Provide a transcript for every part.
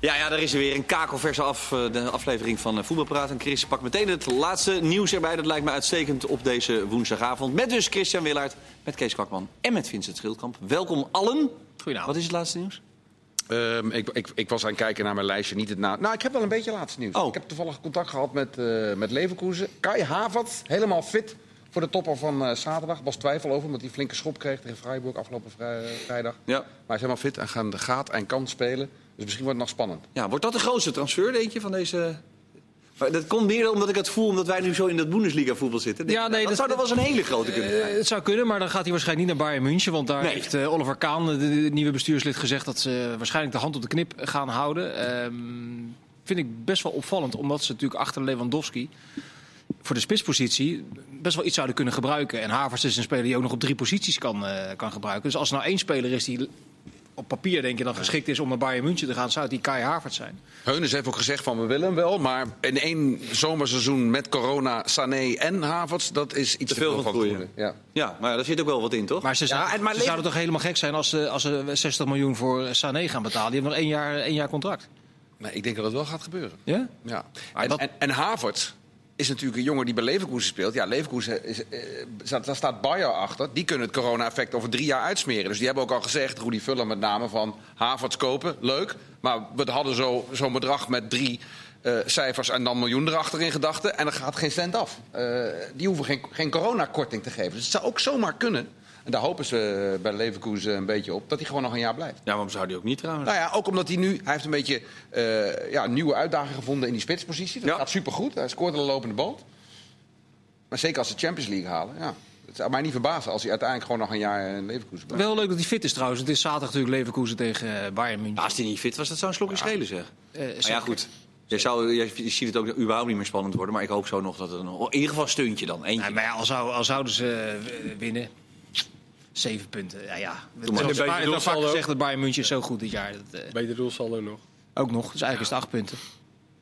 Ja, ja, er is er weer een kakelverse af, eh, de aflevering van eh, Voetbalpraat. En Chris pakt meteen het laatste nieuws erbij. Dat lijkt me uitstekend op deze woensdagavond. Met dus Christian Willaert, met Kees Kwakman en met Vincent Schildkamp. Welkom allen. Goedenavond. Wat is het laatste nieuws? Ehm, ik, ik, ik was aan het kijken naar mijn lijstje, niet het na. Nou, ik heb wel een beetje laatste nieuws. Oh. Ik heb toevallig contact gehad met, eh met Leverkusen. Kai Havertz, helemaal fit voor de topper van eh, zaterdag. Er was twijfel over, omdat hij flinke schop kreeg tegen Freiburg afgelopen vrij- vrijdag. Ja. Maar hij is helemaal fit en gaan, gaat en kan spelen. Dus misschien wordt het nog spannend. Ja, wordt dat de grootste transfer, denk je, van deze... Maar dat komt meer omdat ik het voel omdat wij nu zo in dat Bundesliga voetbal zitten. Ja, nee, dat, dat- zou wel eens een hele grote kunnen zijn. Eh, het zou kunnen, maar dan gaat hij waarschijnlijk niet naar Bayern München. Want daar Nee. heeft eh, Oliver Kaan, de, de nieuwe bestuurslid, gezegd dat ze waarschijnlijk de hand op de knip gaan houden. Ehm, vind ik best wel opvallend, omdat ze natuurlijk achter Lewandowski voor de spitspositie best wel iets zouden kunnen gebruiken. En Havertz is een speler die ook nog op drie posities kan, eh, kan gebruiken. Dus als er nou één speler is die op papier denk je dan geschikt is om naar Bayern München te gaan, zou het die Kai Havertz zijn. Heunes heeft ook gezegd van we willen hem wel. Maar in één zomerseizoen met corona, Sané en Havertz, dat is iets Te veel van goede. Ja. Ja, maar daar zit ook wel wat in, toch? Maar ze, zou- Ja, en- maar ze Lever- zouden toch helemaal gek zijn als ze, als ze 60 miljoen voor Sané gaan betalen. Die hebben nog één jaar, één jaar contract. Nee, ik denk dat het wel gaat gebeuren. Ja? Ja. En, dat- en, en Havertz is natuurlijk een jongen die bij Leverkusen speelt. Ja, Leverkusen is, eh, staat- daar staat Bayer achter. Die kunnen het corona-effect over drie jaar uitsmeren. Dus die hebben ook al gezegd, Rudy Vuller met name, van Havertz kopen, leuk. Maar we hadden zo- zo'n bedrag met drie eh, cijfers en dan miljoen erachter in gedachten. En er gaat geen cent af. Eh, die hoeven geen, geen coronakorting te geven. Dus het zou ook zomaar kunnen. En daar hopen ze bij Leverkusen een beetje op, dat hij gewoon nog een jaar blijft. Ja, waarom zou die ook niet trouwens? Nou ja, ook omdat hij nu... Hij heeft een beetje eh, ja, een nieuwe uitdaging gevonden in die spitspositie. Dat Ja. gaat supergoed. Hij scoort een lopende band. Maar zeker als ze de Champions League halen. Ja. Het zou mij niet verbazen als hij uiteindelijk gewoon nog een jaar in Leverkusen blijft. Wel leuk dat hij fit is trouwens. Het is zaterdag natuurlijk Leverkusen tegen eh, Bayern München. Ja, als die niet fit was, dat zou een slokje schelen, zeg. Eh, Maar ja, goed. Je, zou, je ziet het ook überhaupt niet meer spannend worden. Maar ik hoop zo nog dat het een, in ieder geval een steuntje dan. Eentje. Nee, maar ja, al, zou, al zouden ze winnen. Zeven punten. Ja, ja. Het maar. is Een vaak- gezegd dat Bayern München zo goed dit jaar. Dat, eh, Beter doelsaldo nog. ook nog. Dus eigenlijk is het acht punten.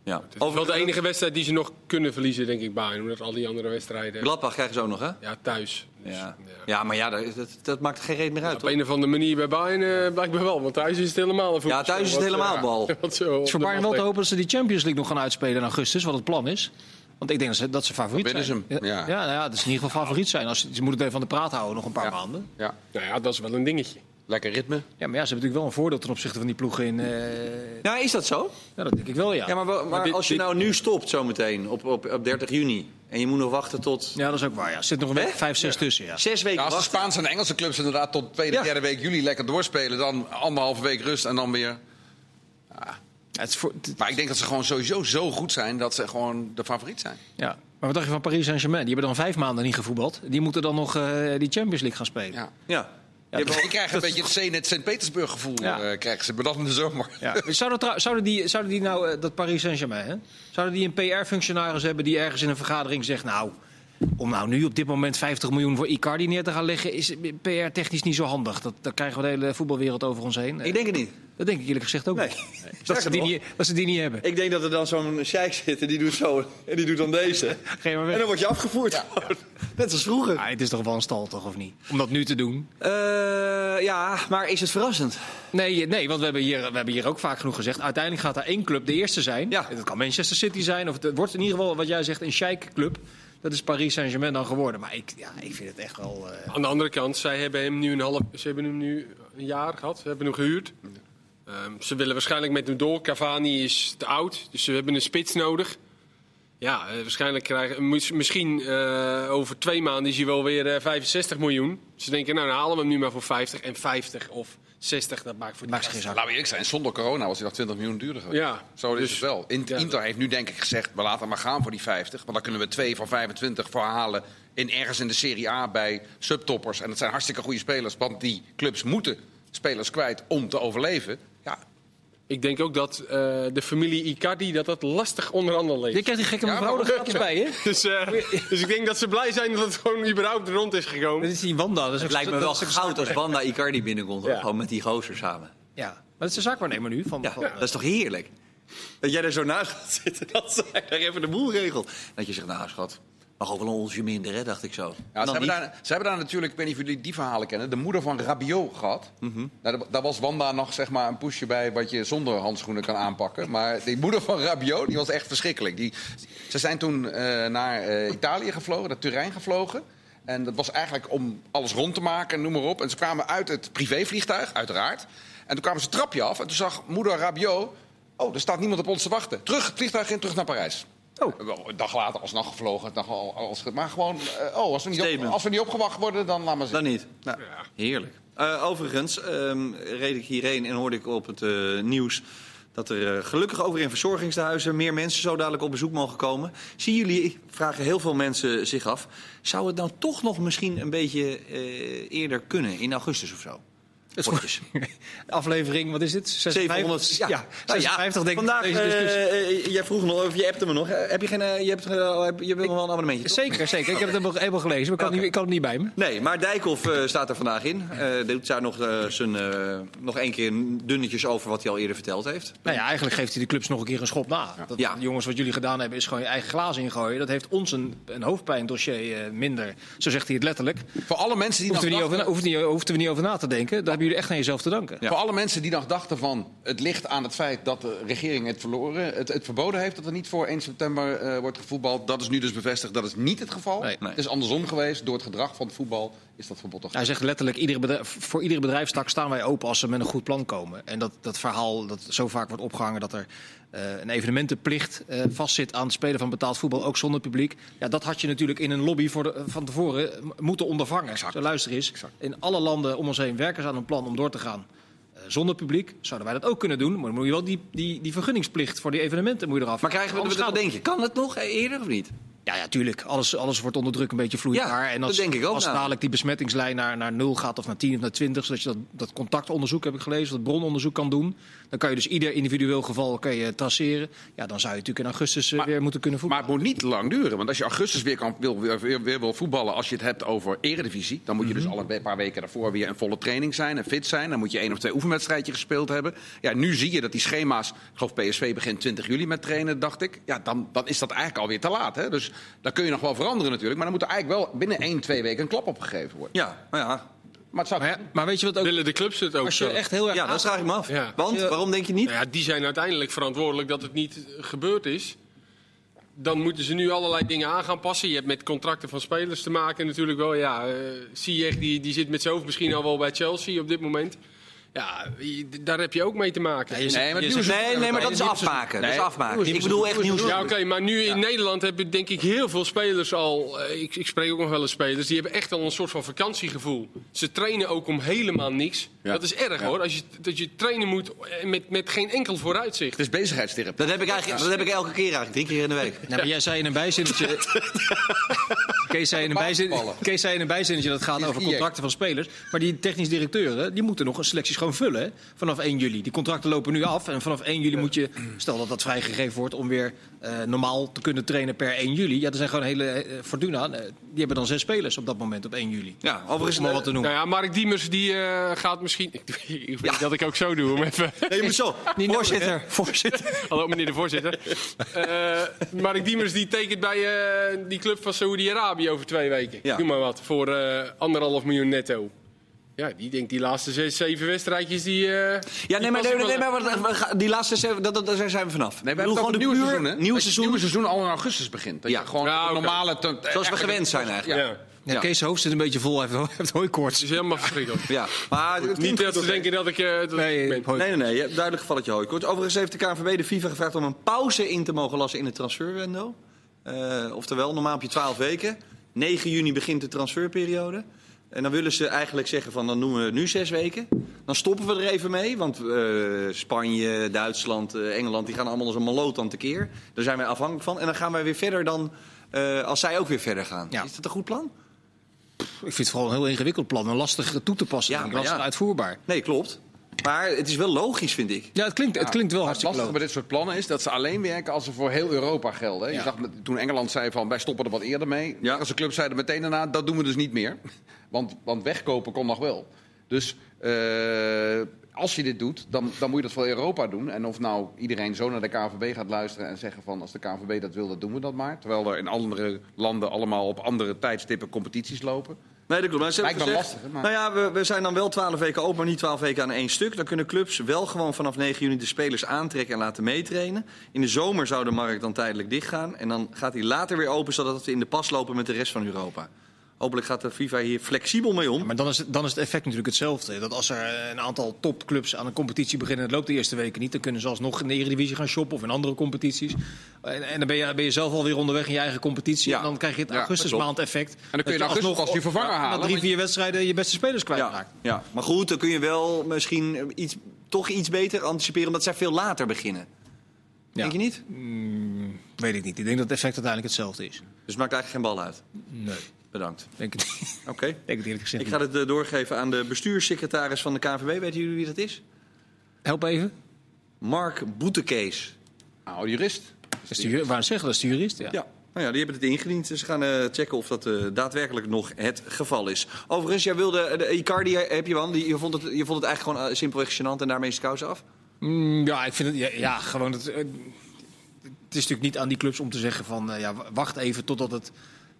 ja. Het is wel de enige wedstrijd die ze nog kunnen verliezen, denk ik, Bayern. Omdat al die andere wedstrijden... Gladbach krijgen ze ook nog, hè? Ja, thuis. Dus, Ja, ja. ja maar ja, dat, dat, maakt geen reet meer uit, Op toch? een of andere manier bij Bayern eh, blijkbaar wel. Want thuis is het helemaal een Ja, thuis is het helemaal eh, bal. Het is voor de Bayern wel te hopen dat ze die Champions League nog gaan uitspelen in augustus. Wat het plan is. Want ik denk dat ze, dat ze favoriet zijn. hem, ja. Ja, nou ja, dat is in ieder geval favoriet zijn. Als, ze moeten het even van de praat houden nog een paar Ja. maanden. Ja, Nou ja, dat is wel een dingetje. lekker ritme. Ja, maar ja, ze hebben natuurlijk wel een voordeel ten opzichte van die ploegen in... eh, Ja, is dat zo? ja, dat denk ik wel, ja. Ja, maar, wel- maar dit- als je dit- nou nu stopt zometeen, op, op, op 30 juni... en je moet nog wachten tot Ja, dat is ook waar. Ja. Er zit nog een week, vijf, zes tussen, ja. zes weken Ja, als de. Spaanse en Engelse clubs inderdaad tot tweede, Ja. derde week juli lekker doorspelen... dan anderhalve week rust en dan weer... Ja, het is voor, het- Maar ik denk dat ze gewoon sowieso zo goed zijn dat ze gewoon de favoriet zijn. ja. Maar wat dacht je van Paris Saint-Germain? Die hebben dan vijf maanden niet gevoetbald. Die moeten dan nog eh, die Champions League gaan spelen. Ja. Ja. Ja, Ik krijg een beetje het Zenit Sint-Petersburg gevoel, Ja. eh, krijgen ze, maar dat in de zomer. Ja. Zouden, zouden, die, zouden die nou, eh, dat Paris Saint-Germain, hè? zouden die een PR-functionaris hebben die ergens in een vergadering zegt... nou, om nou nu op dit moment 50 miljoen voor Icardi neer te gaan leggen... is PR-technisch niet zo handig. Dat, daar krijgen we de hele voetbalwereld over ons heen. Ik denk het niet. Dat denk ik eerlijk gezegd ook Nee. niet. Dat ze, die niet. dat ze die niet hebben. Ik denk dat er dan zo'n sheik zit en die doet zo en die doet dan deze. Geef maar weg. En dan word je afgevoerd. Net als vroeger. Ah, het is toch wel een stal, toch, of niet? Om dat nu te doen. Eh, ja, maar is het verrassend? Nee, nee want we hebben, hier, we hebben hier ook vaak genoeg gezegd. Uiteindelijk gaat er één club de eerste zijn. Ja. Dat kan Manchester City zijn. Of het wordt in ieder geval, wat jij zegt, een sheik-club. Dat is Paris Saint-Germain dan geworden. Maar ik, ja, ik vind het echt wel... eh, Aan de andere kant, zij hebben hem nu een half, ze hebben hem nu een jaar gehad. Ze hebben hem gehuurd. Ehm, ze willen waarschijnlijk met hem door. Cavani is te oud, dus ze hebben een spits nodig. Ja, eh, waarschijnlijk krijgen mis- misschien eh, over twee maanden is hij wel weer eh, 65 miljoen. Ze denken, nou dan halen we hem nu maar voor 50 en 50 of 60, dat maakt voor die Maakt geen. Laten we eerlijk zijn, zonder corona was hij nog 20 miljoen duurder geweest. Ja, Zo is dus- het wel. In- ja. Inter heeft nu denk ik gezegd, we laten maar gaan voor die 50. Want dan kunnen we twee van 25 voor halen in ergens in de Serie A bij subtoppers. En dat zijn hartstikke goede spelers, want die clubs moeten spelers kwijt om te overleven. Ja, Ik denk ook dat eh, de familie Icardi dat dat lastig onder andere leeft. Je krijgt die gekke Ja, mevrouw maar- er gratis bij, hè? Dus, eh, dus ik denk dat ze blij zijn dat het gewoon überhaupt rond is gekomen. Dat is die Wanda. Dat is Het lijkt me wel goud als Wanda Icardi binnenkomt. Ja. Gewoon met die gozer samen. Ja, maar dat is de zaakwaarnemer nu. Van, Ja, van- dat is toch heerlijk? Dat jij er zo naast gaat zitten dat zij daar even de boel regelt. Dat je zegt, nou schat, Mag ook wel een onsje minder, hè, dacht ik zo. Ja, ze, hebben daar, ze hebben daar natuurlijk, ik weet niet of jullie die verhalen kennen, de moeder van Rabiot gehad. Mhm. nou, daar, was Wanda nog zeg maar, een poesje bij wat je zonder handschoenen kan aanpakken. Maar die moeder van Rabiot die was echt verschrikkelijk. Die, ze zijn toen eh, naar eh, Italië gevlogen, naar Turijn gevlogen. En dat was eigenlijk om alles rond te maken, noem maar op. En ze kwamen uit het privévliegtuig, uiteraard. En toen kwamen ze het trapje af en toen zag moeder Rabiot... oh, er staat niemand op ons te wachten. Terug het vliegtuig in, terug naar Parijs. Oh. Een dag later alsnog gevlogen. Dag al, als, maar gewoon, eh, oh, als we, niet op, als we niet opgewacht worden, dan laat maar zitten. Dan niet. Nou, Heerlijk. Eh, overigens ehm, reed ik hierheen en hoorde ik op het eh, nieuws dat er gelukkig over in verzorgingstehuizen meer mensen zo dadelijk op bezoek mogen komen. Zien jullie, vragen heel veel mensen zich af, zou het nou toch nog misschien een beetje eh, eerder kunnen, in augustus of zo? Potjes. Aflevering, wat is dit? 700, 56? ja. Ja, Nou ja, 56 denk ik. Vandaag, eh, eh, jij vroeg nog, of je appte me nog. Eh, Heb je geen, je, hebt, heb- je wil nog wel een abonnementje? toch? Zeker, zeker. Ik heb het helemaal- gelezen, maar ik kan, niet, ik het niet bij me. Nee, maar Dijkhoff staat er vandaag in. Doet daar nog, zijn, nog één keer dunnetjes over wat hij al eerder verteld heeft. Nou ja, eigenlijk geeft hij de clubs nog een keer een schop na. Dat, Ja. Jongens, wat jullie gedaan hebben is gewoon je eigen glazen ingooien. Dat heeft ons een, een hoofdpijndossier minder. Zo zegt hij het letterlijk. Voor alle mensen die nog niet over, niet, hoefden we niet over na te denken. Daar hebben jullie echt aan jezelf te danken. Ja. voor alle mensen die nog dachten van... het ligt aan het feit dat de regering het, verloren, het, het verboden heeft... dat er niet voor 1 september eh, wordt gevoetbald. Dat is nu dus bevestigd. Dat is niet het geval. Nee. Nee. Het is andersom geweest. Door het gedrag van het voetbal is dat verbod toch Hij zegt letterlijk, iedere bedrijf, voor iedere bedrijfstak staan wij open als ze met een goed plan komen. En dat, dat verhaal dat zo vaak wordt opgehangen dat er eh, een evenementenplicht eh, vastzit aan het spelen van betaald voetbal, ook zonder publiek. Ja, dat had je natuurlijk in een lobby voor de, van tevoren moeten ondervangen. Zo luister eens, in alle landen om ons heen werken ze aan een plan om door te gaan. eh, Zonder publiek zouden wij dat ook kunnen doen. Maar dan moet je wel die, die, die vergunningsplicht voor die evenementen moet je eraf. Maar krijgen we, wat denk je, kan het nog eerder of niet? Ja, ja, tuurlijk. Alles, alles wordt onder druk een beetje vloeibaar. Ja, en als, dat denk ik ook, Als nou. dadelijk die besmettingslijn naar, naar 0 gaat of naar 10 of naar 20, zodat je dat, dat contactonderzoek, heb ik gelezen, dat brononderzoek kan doen. Dan kan je dus ieder individueel geval kan je traceren. Ja, dan zou je natuurlijk in augustus eh, Maar- weer moeten kunnen Maar voetballen. het moet niet lang duren. Want als je augustus weer, kan, wil, weer, weer, weer wil voetballen... als je het hebt over eredivisie... dan moet je dus alle we- paar weken daarvoor weer in volle training zijn en fit zijn. Dan moet je één of twee oefenwedstrijdjes gespeeld hebben. Ja, nu zie je dat die schema's... Ik geloof PSV begint 20 juli met trainen, dacht ik. Ja, dan, dan is dat eigenlijk alweer te laat. Hè? Dus dan kun je nog wel veranderen natuurlijk. Maar dan moet er eigenlijk wel binnen één, twee weken een klap opgegeven worden. Ja, maar ja. Maar het zou... Maar, ja, maar weet je wat ook... Willen de clubs het ook Als je zo? echt heel erg... ja, dat vraag ik me af. Ja. Want, waarom denk je niet? Nou ja, die zijn uiteindelijk verantwoordelijk dat het niet gebeurd is. Dan moeten ze nu allerlei dingen aan gaan passen. Je hebt met contracten van spelers te maken natuurlijk wel. Ja, eh Ziyech die, die zit met zijn hoofd misschien al wel bij Chelsea op dit moment. Ja, daar heb je ook mee te maken. Ja, je zegt- Nee, maar Nee, nee, maar dat is Nee, afmaken. Dat is Nee, afmaken. Ik bedoel echt nieuws. Ja, oké, maar nu in Nederland hebben denk ik heel veel spelers al. eh, Ik, ik spreek ook nog wel eens spelers. Die hebben echt al een soort van vakantiegevoel. Ze trainen ook om helemaal niks. Ja. Dat is erg Ja. hoor. Als je, dat je trainen moet eh, met, met geen enkel vooruitzicht. Het is bezigheidstherapie. Dat heb ik eigenlijk dat heb ik elke keer eigenlijk, drie keer in de week. Nou, maar jij zei in een bijzinnetje... Kees zei in een, bijzin, Basketballen. Kees zei in een bijzinnetje dat het gaat over contracten van spelers. Maar die technisch directeuren die moeten nog een selecties gewoon vullen vanaf 1 juli. Die contracten lopen nu af. En vanaf 1 juli moet je, stel dat dat vrijgegeven wordt om weer eh, normaal te kunnen trainen per 1 juli. Ja, er zijn gewoon hele eh, Fortuna. die hebben dan zes spelers op dat moment op 1 juli. Ja, overigens... Maar wat te noemen. Nou ja, Mark Diemers die gaat misschien. Ik weet Ja. dat ik ook zo doe. Om even... Nee, maar zo. Niet Voorzitter. Voorzitter. Hallo meneer de voorzitter. Mark Diemers die tekent bij die club van Saoedi-Arabië over twee weken. Ja. Doe maar wat. Voor anderhalf miljoen netto. Ja, die denkt die laatste zes, zeven wedstrijdjes die. eh, Ja, nee, maar, nee, nee, maar wat- die laatste, zeven, dat, dat, daar zijn we vanaf. Nee, we hebben gewoon het nieuwe puur seizoen, hè? Nieuwe je seizoen, Het nieuwe seizoen al in augustus begint. Dat Ja. je gewoon Ja, de normale... te- zoals we gewend zijn eigenlijk. Ja, Ja, Ja. Kees hoofd zit een beetje vol. Hij heeft, heeft hooikoorts. het is helemaal verschrikkelijk. Ja, maar Niet dat ze denken dat ik. eh, dat Nee, ik Nee, nee, nee. je hebt Duidelijk gevalletje hooikoorts. Overigens heeft de KNVB de FIFA gevraagd om een pauze in te mogen lassen in het transferwindow. Eh, oftewel, normaal heb je 12 weken. 9 juni begint de transferperiode. En dan willen ze eigenlijk zeggen van dan doen we nu zes weken. Dan stoppen we er even mee. Want eh, Spanje, Duitsland, eh, Engeland, die gaan allemaal als een maloot aan tekeer. Daar zijn wij afhankelijk van. En dan gaan wij weer verder dan eh, als zij ook weer verder gaan. Ja. Is dat een goed plan? Ik vind het vooral een heel ingewikkeld plan. En lastig toe te passen. Ja, maar lastig ja. uitvoerbaar. Nee, klopt. Maar het is wel logisch, vind ik. Ja, het klinkt, het klinkt wel Maar het hartstikke lastige bij dit soort plannen is dat ze alleen werken als ze voor heel Europa gelden. Je zag met- toen Engeland zei van wij stoppen er wat eerder mee. Ja. Als de club zeiden meteen daarna dat doen we dus niet meer. Want, want wegkopen kon nog wel. Dus eh, als je dit doet, dan, dan moet je dat voor Europa doen. En of nou iedereen zo naar de KNVB gaat luisteren en zeggen van... als de KNVB dat wil, dan doen we dat maar. Terwijl er in andere landen allemaal op andere tijdstippen competities lopen. Nee, dat klopt. Maar ze Lijkt gezegd, lastig, maar- Nou ja, we, we zijn dan wel 12 weken open, maar niet 12 weken aan één stuk. Dan kunnen clubs wel gewoon vanaf 9 juni de spelers aantrekken en laten meetrainen. In de zomer zou de markt dan tijdelijk dichtgaan. En dan gaat die later weer open, zodat we in de pas lopen met de rest van Europa. Hopelijk gaat de FIFA hier flexibel mee om. Maar dan is, het, dan is het effect natuurlijk hetzelfde. Dat als er een aantal topclubs aan een competitie beginnen... en het loopt de eerste weken niet... dan kunnen ze alsnog in de Eredivisie gaan shoppen of in andere competities. En, en dan ben je, ben je zelf alweer onderweg in je eigen competitie. Ja. En dan krijg je het Ja, augustusmaand effect. dan kun je augustus alsnog als die vervanger halen, Na drie, vier wedstrijden je beste spelers Ja, kwijtraakt. ja, maar goed, dan kun je wel misschien iets, toch iets beter anticiperen, omdat zij veel later beginnen. Ja. Denk je niet? Weet ik niet. Ik denk dat het effect uiteindelijk hetzelfde is. Dus het maakt eigenlijk geen bal uit. Nee, Bedankt. denk ik niet. Oké. denk het eerlijk gezegd Ik ga het eh, doorgeven aan de bestuurssecretaris van de KNVB. Weten jullie wie dat is? Help even. Mark Boetekees. Nou, de jurist. Dat is waar zeggen, dat is de jurist. Ja. Ja. Nou ja, die hebben het ingediend. Dus ze gaan eh, checken of dat eh, daadwerkelijk nog het geval is. Overigens, jij wilde de Icardi heb je wel. Die, je, vond het, je vond het eigenlijk gewoon simpelweg gênant en daarmee is de kous af. Mm, ja, ik vind het ja, ja, gewoon. Het, het is natuurlijk niet aan die clubs om te zeggen van ja, wacht even totdat het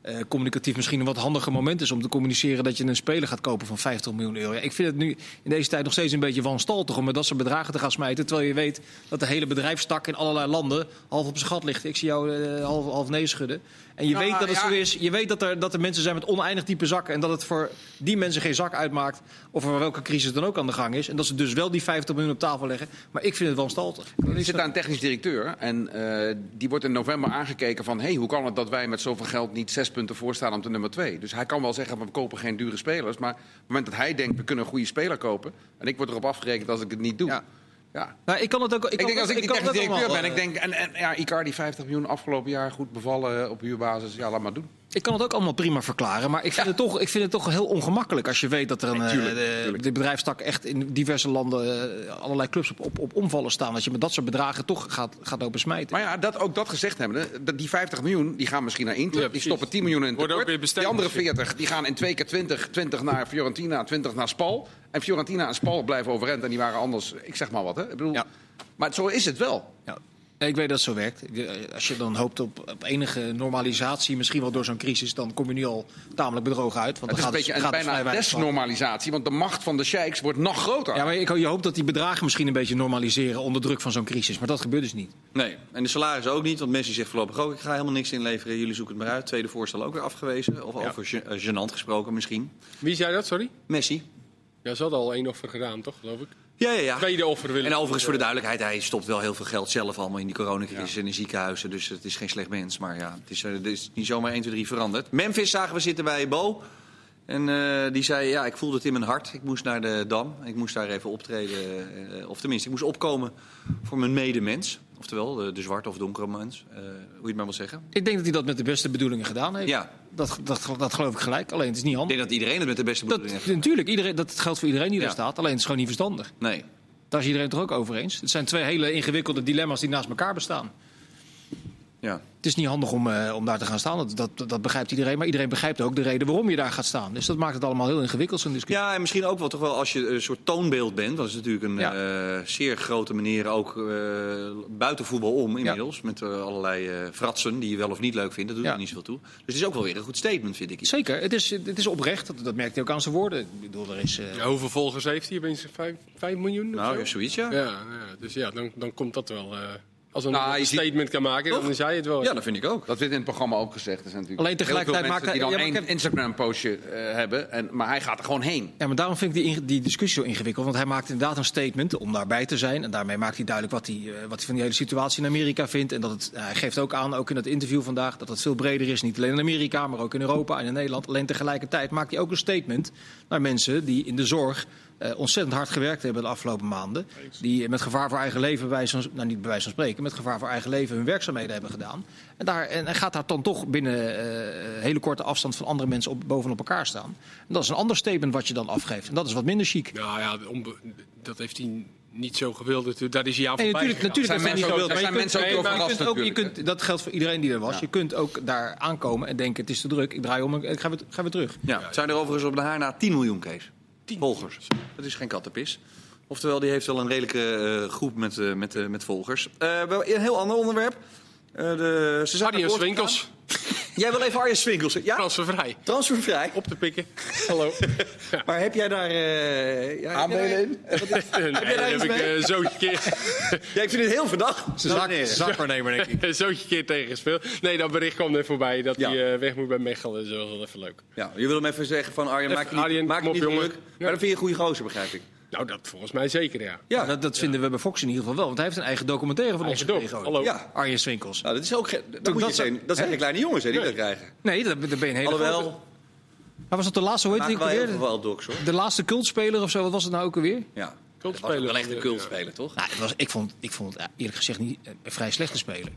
eh, communicatief misschien een wat handiger moment is om te communiceren dat je een speler gaat kopen van 50 miljoen euro. Ja, ik vind het nu in deze tijd nog steeds een beetje wanstaltig om met dat soort bedragen te gaan smijten, terwijl je weet dat de hele bedrijfstak in allerlei landen half op zijn gat ligt. Ik zie jou eh, half, half nee schudden. En je Nou, weet dat het ja. zo is. Je weet dat er, dat er mensen zijn met oneindig diepe zakken en dat het voor die mensen geen zak uitmaakt of er welke crisis dan ook aan de gang is. En dat ze dus wel die 50 miljoen op tafel leggen. Maar ik vind het wanstaltig. Er zit daar een technisch directeur en eh, die wordt in november aangekeken van... Hey, hoe kan het dat wij met zoveel geld niet zes punten voorstaan op de nummer twee? Dus hij kan wel zeggen, we kopen geen dure spelers. Maar op het moment dat hij denkt, we kunnen een goede speler kopen... en ik word erop afgerekend als ik het niet doe... Ja. Ja. Nou, ik kan het ook. Ik, Ik, kan denk als ik technisch ook directeur ben, ik denk... En, en ja, Icardi 50 miljoen afgelopen jaar goed bevallen eh, op huurbasis. Ja, laat maar doen. Ik kan het ook allemaal prima verklaren, maar ik vind, Ja. het, toch, ik vind het toch heel ongemakkelijk als je weet dat er een, Nee, tuurlijk, eh, de, bedrijfstak echt in diverse landen eh, allerlei clubs op, op, op omvallen staan. Dat je met dat soort bedragen toch gaat, gaat lopen smijten. Maar ja, dat, ook dat gezegd hebben, dat die 50 miljoen die gaan misschien naar Inter. Ja, die stoppen 10 miljoen in het Worden ook tekort. weer besteed Die andere misschien. 40 die gaan in twee keer 20, 20 naar Fiorentina, 20 naar Spal. En Fiorentina en Spal blijven overeind en die waren anders, ik zeg maar wat. Hè? Ik bedoel, Ja. Maar zo is het wel. Ja. Ik weet dat het zo werkt. Eh, Als je dan hoopt op, op enige normalisatie, misschien wel door zo'n crisis, dan kom je nu al tamelijk bedrogen uit. Want Het is dan een gaat beetje het, een gaat bijna desnormalisatie, want de macht van de sheiks wordt nog groter. Ja, maar ik, je hoopt dat die bedragen misschien een beetje normaliseren onder druk van zo'n crisis. Maar dat gebeurt dus niet. Nee, en de salarissen ook niet. Want Messi zegt voorlopig ook, ik ga helemaal niks inleveren. Jullie zoeken het maar uit. Tweede voorstel ook weer afgewezen. Of over eh, gênant gesproken misschien. Wie zei dat, sorry? Messi. Ja, ze hadden al één offer gedaan, toch, geloof ik? Ja, ja, ja. Tweede offer willen En overigens voor de duidelijkheid, hij stopt wel heel veel geld zelf allemaal in die coronacrisis en in ziekenhuizen. Dus het is geen slecht mens. Maar ja, het is, eh, het is niet zomaar 1, 2, 3 veranderd. Memphis zagen we zitten bij Bo. En eh, die zei, ja, ik voelde het in mijn hart. Ik moest naar de Dam. Ik moest daar even optreden. eh, of tenminste, ik moest opkomen voor mijn medemens. Oftewel, de, de zwarte of donkere mens. eh, hoe je het maar wil zeggen. Ik denk dat hij dat met de beste bedoelingen gedaan heeft. Ja. Dat, dat, dat geloof ik gelijk. Alleen het is niet Ik handig. denk dat iedereen het met de beste Dat, bedoelingen heeft. natuurlijk, iedereen, dat geldt voor iedereen die daar Ja. staat. Alleen het is gewoon niet verstandig. Nee. Daar is iedereen het toch ook over eens. Het zijn twee hele ingewikkelde dilemma's die naast elkaar bestaan. Ja. Het is niet handig om, eh, om daar te gaan staan. Dat, dat, dat begrijpt iedereen. Maar iedereen begrijpt ook de reden waarom je daar gaat staan. Dus dat maakt het allemaal heel ingewikkeld, zo'n discussie. Ja, en misschien ook wel toch wel als je een soort toonbeeld bent. Dat is natuurlijk een Ja. eh, zeer grote manier ook eh, buiten voetbal om inmiddels. Met allerlei eh, fratsen die je wel of niet leuk vindt. Dat doet Ja. er niet zoveel toe. Dus het is ook wel weer een goed statement, vind ik. Zeker, het is, het is oprecht. Dat, dat merkt hij ook aan zijn woorden. Ik bedoel, er is... eh, Ja, hoeveel volgers heeft hij? Opeens vijf, vijf miljoen? of Nou, zo? zoiets ja. Ja, ja, dus ja, dan, dan komt dat wel. Als een, Nou, een je ziet- statement kan maken, dan is hij het wel. Ja, dat vind ik ook. Dat werd in het programma ook gezegd. Er zijn natuurlijk Alleen tegelijkertijd heel veel mensen maakt hij- die dan ja, één ik heb- Instagram-postje eh, hebben. En, maar hij gaat er gewoon heen. Ja, maar daarom vind ik die, die discussie zo ingewikkeld. Want hij maakt inderdaad een statement om daarbij te zijn. En daarmee maakt hij duidelijk wat hij, eh, wat hij van die hele situatie in Amerika vindt. En dat het, hij geeft ook aan, ook in het interview vandaag, dat het veel breder is. Niet alleen in Amerika, maar ook in Europa en in Nederland. Alleen tegelijkertijd maakt hij ook een statement naar mensen die in de zorg eh, ontzettend hard gewerkt hebben de afgelopen maanden. Die met gevaar voor eigen leven, bij van, nou niet bij wijze van spreken, met gevaar voor eigen leven hun werkzaamheden hebben gedaan. En, daar, en gaat daar dan toch binnen eh, hele korte afstand van andere mensen op, bovenop elkaar staan. En dat is een ander statement wat je dan afgeeft. En dat is wat minder chic. Nou ja, onbe- dat heeft hij niet zo gewild. natuurlijk. Daar is hij aan voorbij natuurlijk, gegaan. natuurlijk zijn dat mensen niet ook- zijn kunt- mensen ook nee, maar je kunt ook- je natuurlijk, kunt- Dat geldt voor iedereen die er was. Je kunt ook daar aankomen en denken: het is te druk, ik draai om en ik ga weer, ga weer terug. Ja, het zijn er overigens op de haar na 10 miljoen, Kees. Volgers. Dat is geen kattenpis. Oftewel, die heeft wel een redelijke eh, groep met, eh, met, eh, met volgers. Een heel ander onderwerp. Eh, de, ze Arjen Swinkels. Jij wil even Arjen Swinkels. Ja, transfervrij. transfervrij. Op te pikken. Hallo. Maar heb jij daar... eh ja, Aandelen in? nee, daar iets heb ik een zootje keer, Ja, ik vind het heel verdacht. Zijn zak, zakwaarnemer, denk ik. een zootje keer tegen gespeeld. Nee, dat bericht kwam er voorbij dat Ja. hij eh, weg moet bij Mechelen. Dus dat was wel even leuk. Ja, je wil hem even zeggen van Arjen, maak je niet, Arjen, maak je kom niet op, druk. jongen. Maar dan vind je een goede gozer, begrijp ik. Nou, dat volgens mij zeker, ja. Ja, dat, dat vinden we bij Fox in ieder geval wel. Want hij heeft een eigen documentaire van Eigen ons gekregen. Hallo. ja. Arjen Swinkels. Nou, dat is ook... ge- Dat, moet je dat zijn, dat zijn geen kleine jongens hè, die Nee. dat krijgen. Nee, dat, dat ben je een hele grote. Alhoewel, Maar was dat de laatste, hoe heet docs hoor. De laatste cultspeler of zo, wat was het nou ook alweer? Ja. Cultspeler. Dat was wel echt een Ja. cultspeler, toch? Nou, het was, ik, vond, ik vond het ja, eerlijk gezegd niet eh, een vrij slechte speler.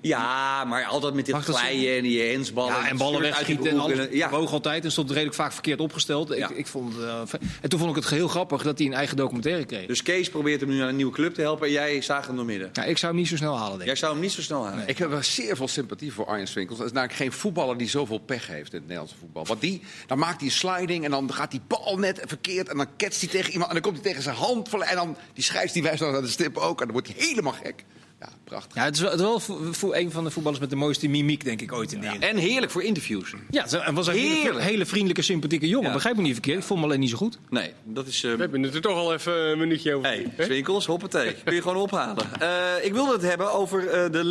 Ja, maar altijd met dit glijden en die hensballen. Ja, en ballen wegschieten en broek alles. Ja, Woog altijd en stond redelijk vaak verkeerd opgesteld. Ja. Ik, ik vond, eh, en toen vond ik het heel grappig dat hij een eigen documentaire kreeg. dus Kees probeert hem nu naar een nieuwe club te helpen en jij zaagt hem door midden. Ja, ik zou hem niet zo snel halen, denk ik. Jij zou hem niet zo snel halen. Ik heb wel zeer veel sympathie voor Arjen Swinkels. Er is namelijk geen voetballer die zoveel pech heeft in het Nederlandse voetbal. Want die, dan maakt hij een sliding en dan gaat die bal net verkeerd... en dan ketst hij tegen iemand en dan komt hij tegen zijn hand... en dan die scheids die wijst dan naar de stip ook... en dan wordt hij helemaal gek. Ja, prachtig. Ja, het is wel, het is wel voor, voor een van de voetballers met de mooiste mimiek, denk ik, ooit in de En heerlijk voor interviews. Ja, het was een hele, hele vriendelijke, sympathieke jongen. Ja. Begrijp me niet verkeerd, ik vond hem alleen niet zo goed. Nee, dat is... eh, We hebben het er toch al even een minuutje over. Hey, Hè? Swinkels, hoppatee. Kun je gewoon ophalen. Eh, ik wilde het hebben over eh, de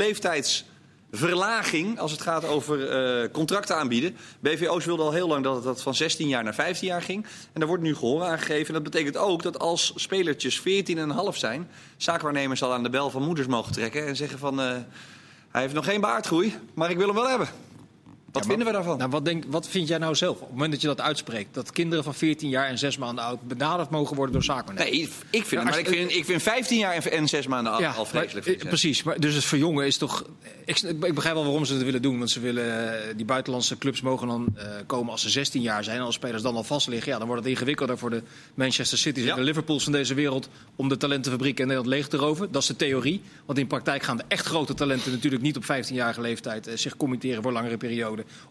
leeftijdsverlaging als het gaat over eh, contracten aanbieden. BVO's wilde al heel lang dat het van 16 jaar naar 15 jaar ging. En daar wordt nu gehoor aan gegeven. Dat betekent ook dat als spelertjes 14,5 zijn... zaakwaarnemers al aan de bel van moeders mogen trekken... en zeggen van, eh, hij heeft nog geen baardgroei, maar ik wil hem wel hebben. Wat vinden we daarvan? Nou, wat, denk, wat vind jij nou zelf op het moment dat je dat uitspreekt? Dat kinderen van 14 jaar en 6 maanden oud benaderd mogen worden door zaakwaarnemers? Nee, ik vind, Ja, maar ik vind, ik vind 15 jaar en, en 6 maanden Ja, al maar, vreselijk. eh, vind ik. precies. Maar, dus het verjongen is toch... Ik, ik begrijp wel waarom ze het willen doen. Want ze willen, eh, die buitenlandse clubs mogen dan eh, komen als ze 16 jaar zijn. En als spelers dan al vast liggen, ja, dan wordt het ingewikkelder voor de Manchester City's en de Liverpools van deze wereld... om de talentenfabriek in Nederland leeg te roven. Dat is de theorie. Want in praktijk gaan de echt grote talenten natuurlijk niet op 15-jarige leeftijd... eh, zich committeren voor langere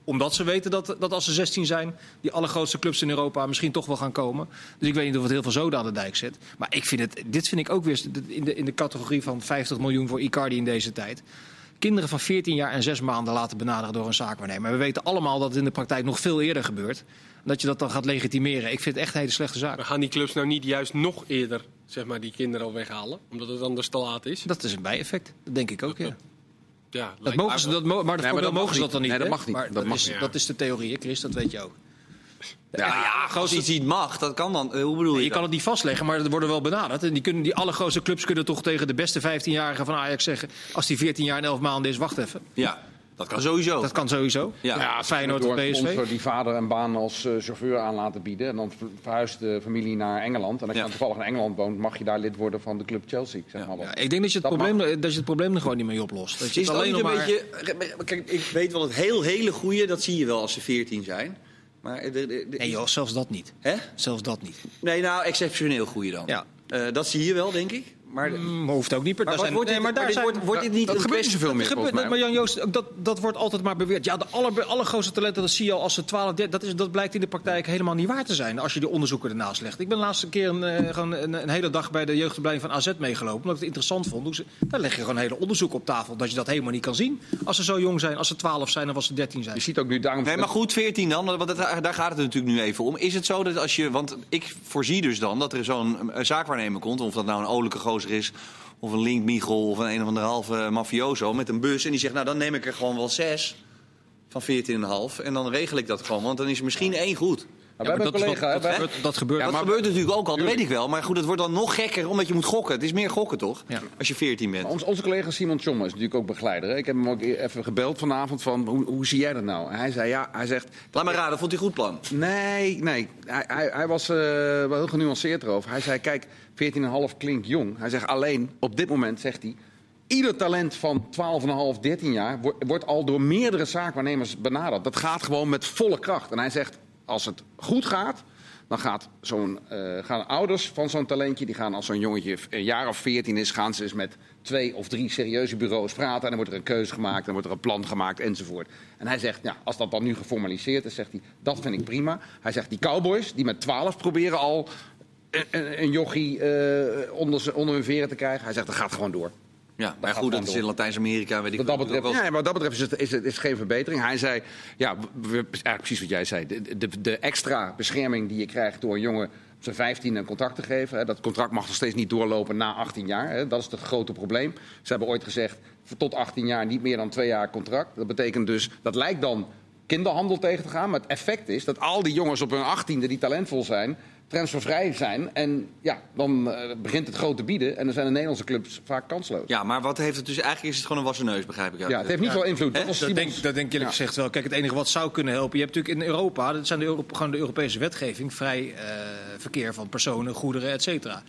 Omdat ze weten dat, dat als ze 16 zijn... die allergrootste clubs in Europa misschien toch wel gaan komen. Dus ik weet niet of het heel veel zoden aan de dijk zet. Maar ik vind het, dit vind ik ook weer in de, in de categorie van 50 miljoen voor Icardi in deze tijd kinderen van 14 jaar en 6 maanden laten benaderen door een zaakwaarnemer. We weten allemaal dat het in de praktijk nog veel eerder gebeurt. Dat je dat dan gaat legitimeren. Ik vind het echt een hele slechte zaak. Maar gaan die clubs nou niet juist nog eerder zeg maar, die kinderen al weghalen? Omdat het anders te laat is? Dat is een bijeffect. Dat denk ik ook, ja. Ja, Dat mogen ze, dat, mo- maar dat, maar mogen ze dat dan niet. Nee, dat mag niet. Maar Dat dat, mag is, niet. dat is de theorie, Chris. Dat weet je ook. Ja, ja, als iets niet mag, dat kan dan. Eh, Hoe bedoel je, Je kan het niet vastleggen, maar er worden wel benaderd. En die, kunnen, die allergrootste clubs kunnen toch tegen de beste 15-jarigen van Ajax zeggen... als die 14 jaar en 11 maanden is, wacht even. Ja, dat kan sowieso. Dat kan sowieso. Ja. Ja, Feyenoord een PSV. die vader een baan als eh, chauffeur aan laten bieden. En dan ver- verhuist de familie naar Engeland. En als je Ja. toevallig in Engeland woont, mag je daar lid worden van de club Chelsea. Ik Zeg Ja. maar wat. Ja, ik denk dat je, het Dat probleem, dat je het probleem er gewoon niet mee oplost. Dat je Is het alleen nog een maar... beetje... Kijk, ik weet wel het heel hele goede, dat zie je wel als ze 14 zijn. Maar de, de- de- Nee joh, zelfs dat niet. Hè? Zelfs dat niet. Nee, nou, exceptioneel goede dan. Ja. Eh, dat zie je wel, denk ik. Maar, Mm, hoeft ook niet. zijn- wordt nee, maar daar dit zijn- wordt, wordt dit niet dat gebeurt niet zoveel meer Gebeurt- mij. maar Jan Joost, dat, dat wordt altijd maar beweerd. Ja, de aller, allergrootste talenten, dat zie je al als ze 12, 13, dat, is, dat blijkt in de praktijk helemaal niet waar te zijn. Als je die onderzoeken ernaast legt. Ik ben de laatste keer een, eh, gewoon een, een hele dag bij de jeugdopleiding van AZ meegelopen. Omdat ik het interessant vond. Ze- Daar leg je gewoon een hele onderzoek op tafel. Dat je dat helemaal niet kan zien. Als ze zo jong zijn, als ze 12 zijn of als ze 13 zijn. Je ziet ook nu daarom... Nee, maar goed, 14 dan, want het- daar gaat het natuurlijk nu even om. Is het zo dat als je, want ik voorzie dus dan dat er zo'n eh, zaakwaarnemer komt, of dat nou een olijke gozer is, of een Link Michel, of een een of andere halve mafioso met een bus, en die zegt, nou dan neem ik er gewoon wel zes van 14,5 en dan regel ik dat gewoon, want dan is er misschien één goed. We Ja, hebben maar een dat, collega... dat, gebeurt, dat gebeurt. Ja, dat maar- gebeurt natuurlijk ook al, dat weet ik wel. Maar goed, het wordt dan nog gekker, omdat je moet gokken. Het is meer gokken, toch? Ja. Als je 14 bent. Ons, onze collega Simon Tjomme is natuurlijk ook begeleider. Hè? Ik heb hem ook e- even gebeld vanavond van hoe, hoe zie jij dat nou? En hij zei ja, hij zegt Laat maar raden, vond hij goed plan? nee, nee. Hij, hij, hij was eh, wel heel genuanceerd erover. Hij zei kijk, 14,5 klinkt jong. Hij zegt alleen op dit moment zegt hij ieder talent van 12,5, 13 jaar wordt, wordt al door meerdere zaakwaarnemers benaderd. Dat gaat gewoon met volle kracht. En hij zegt als het goed gaat. Dan gaat zo'n, eh, gaan ouders van zo'n talentje, die gaan als zo'n jongetje een jaar of 14 is, gaan ze eens met twee of drie serieuze bureaus praten. En dan wordt er een keuze gemaakt, dan wordt er een plan gemaakt enzovoort. En hij zegt, ja, als dat dan nu geformaliseerd is, zegt hij, dat vind ik prima. Hij zegt, die cowboys die met 12 proberen al een, een, jochie eh, onder, onder hun veren te krijgen. Hij zegt, dat gaat gewoon door. Ja, maar goed, dat is in. Latijns-Amerika. Weet ik Wat dat betreft, ja, wat dat betreft is het, is, het, is het geen verbetering. Hij zei, ja, eigenlijk precies wat jij zei. De, de, de extra bescherming die je krijgt door een jongen op zijn 15 een contract te geven. Dat contract mag nog steeds niet doorlopen na 18 jaar. Hè, dat is het grote probleem. Ze hebben ooit gezegd, tot 18 jaar niet meer dan twee jaar contract. Dat betekent dus, dat lijkt dan kinderhandel tegen te gaan. Maar het effect is dat al die jongens op hun 18e die talentvol zijn, transfervrij zijn. En ja, dan eh, begint het grote bieden. En dan zijn de Nederlandse clubs vaak kansloos. Ja, Ja, maar wat heeft het dus... Eigenlijk is het gewoon een wassen neus, begrijp ik. het heeft niet veel invloed. Dat Simons- denk, dat denk ik eerlijk Ja. gezegd wel. Kijk, het enige wat zou kunnen helpen. Je hebt natuurlijk in Europa, dat zijn de, Euro- gewoon de Europese wetgeving, vrij eh, verkeer van personen, goederen, et cetera.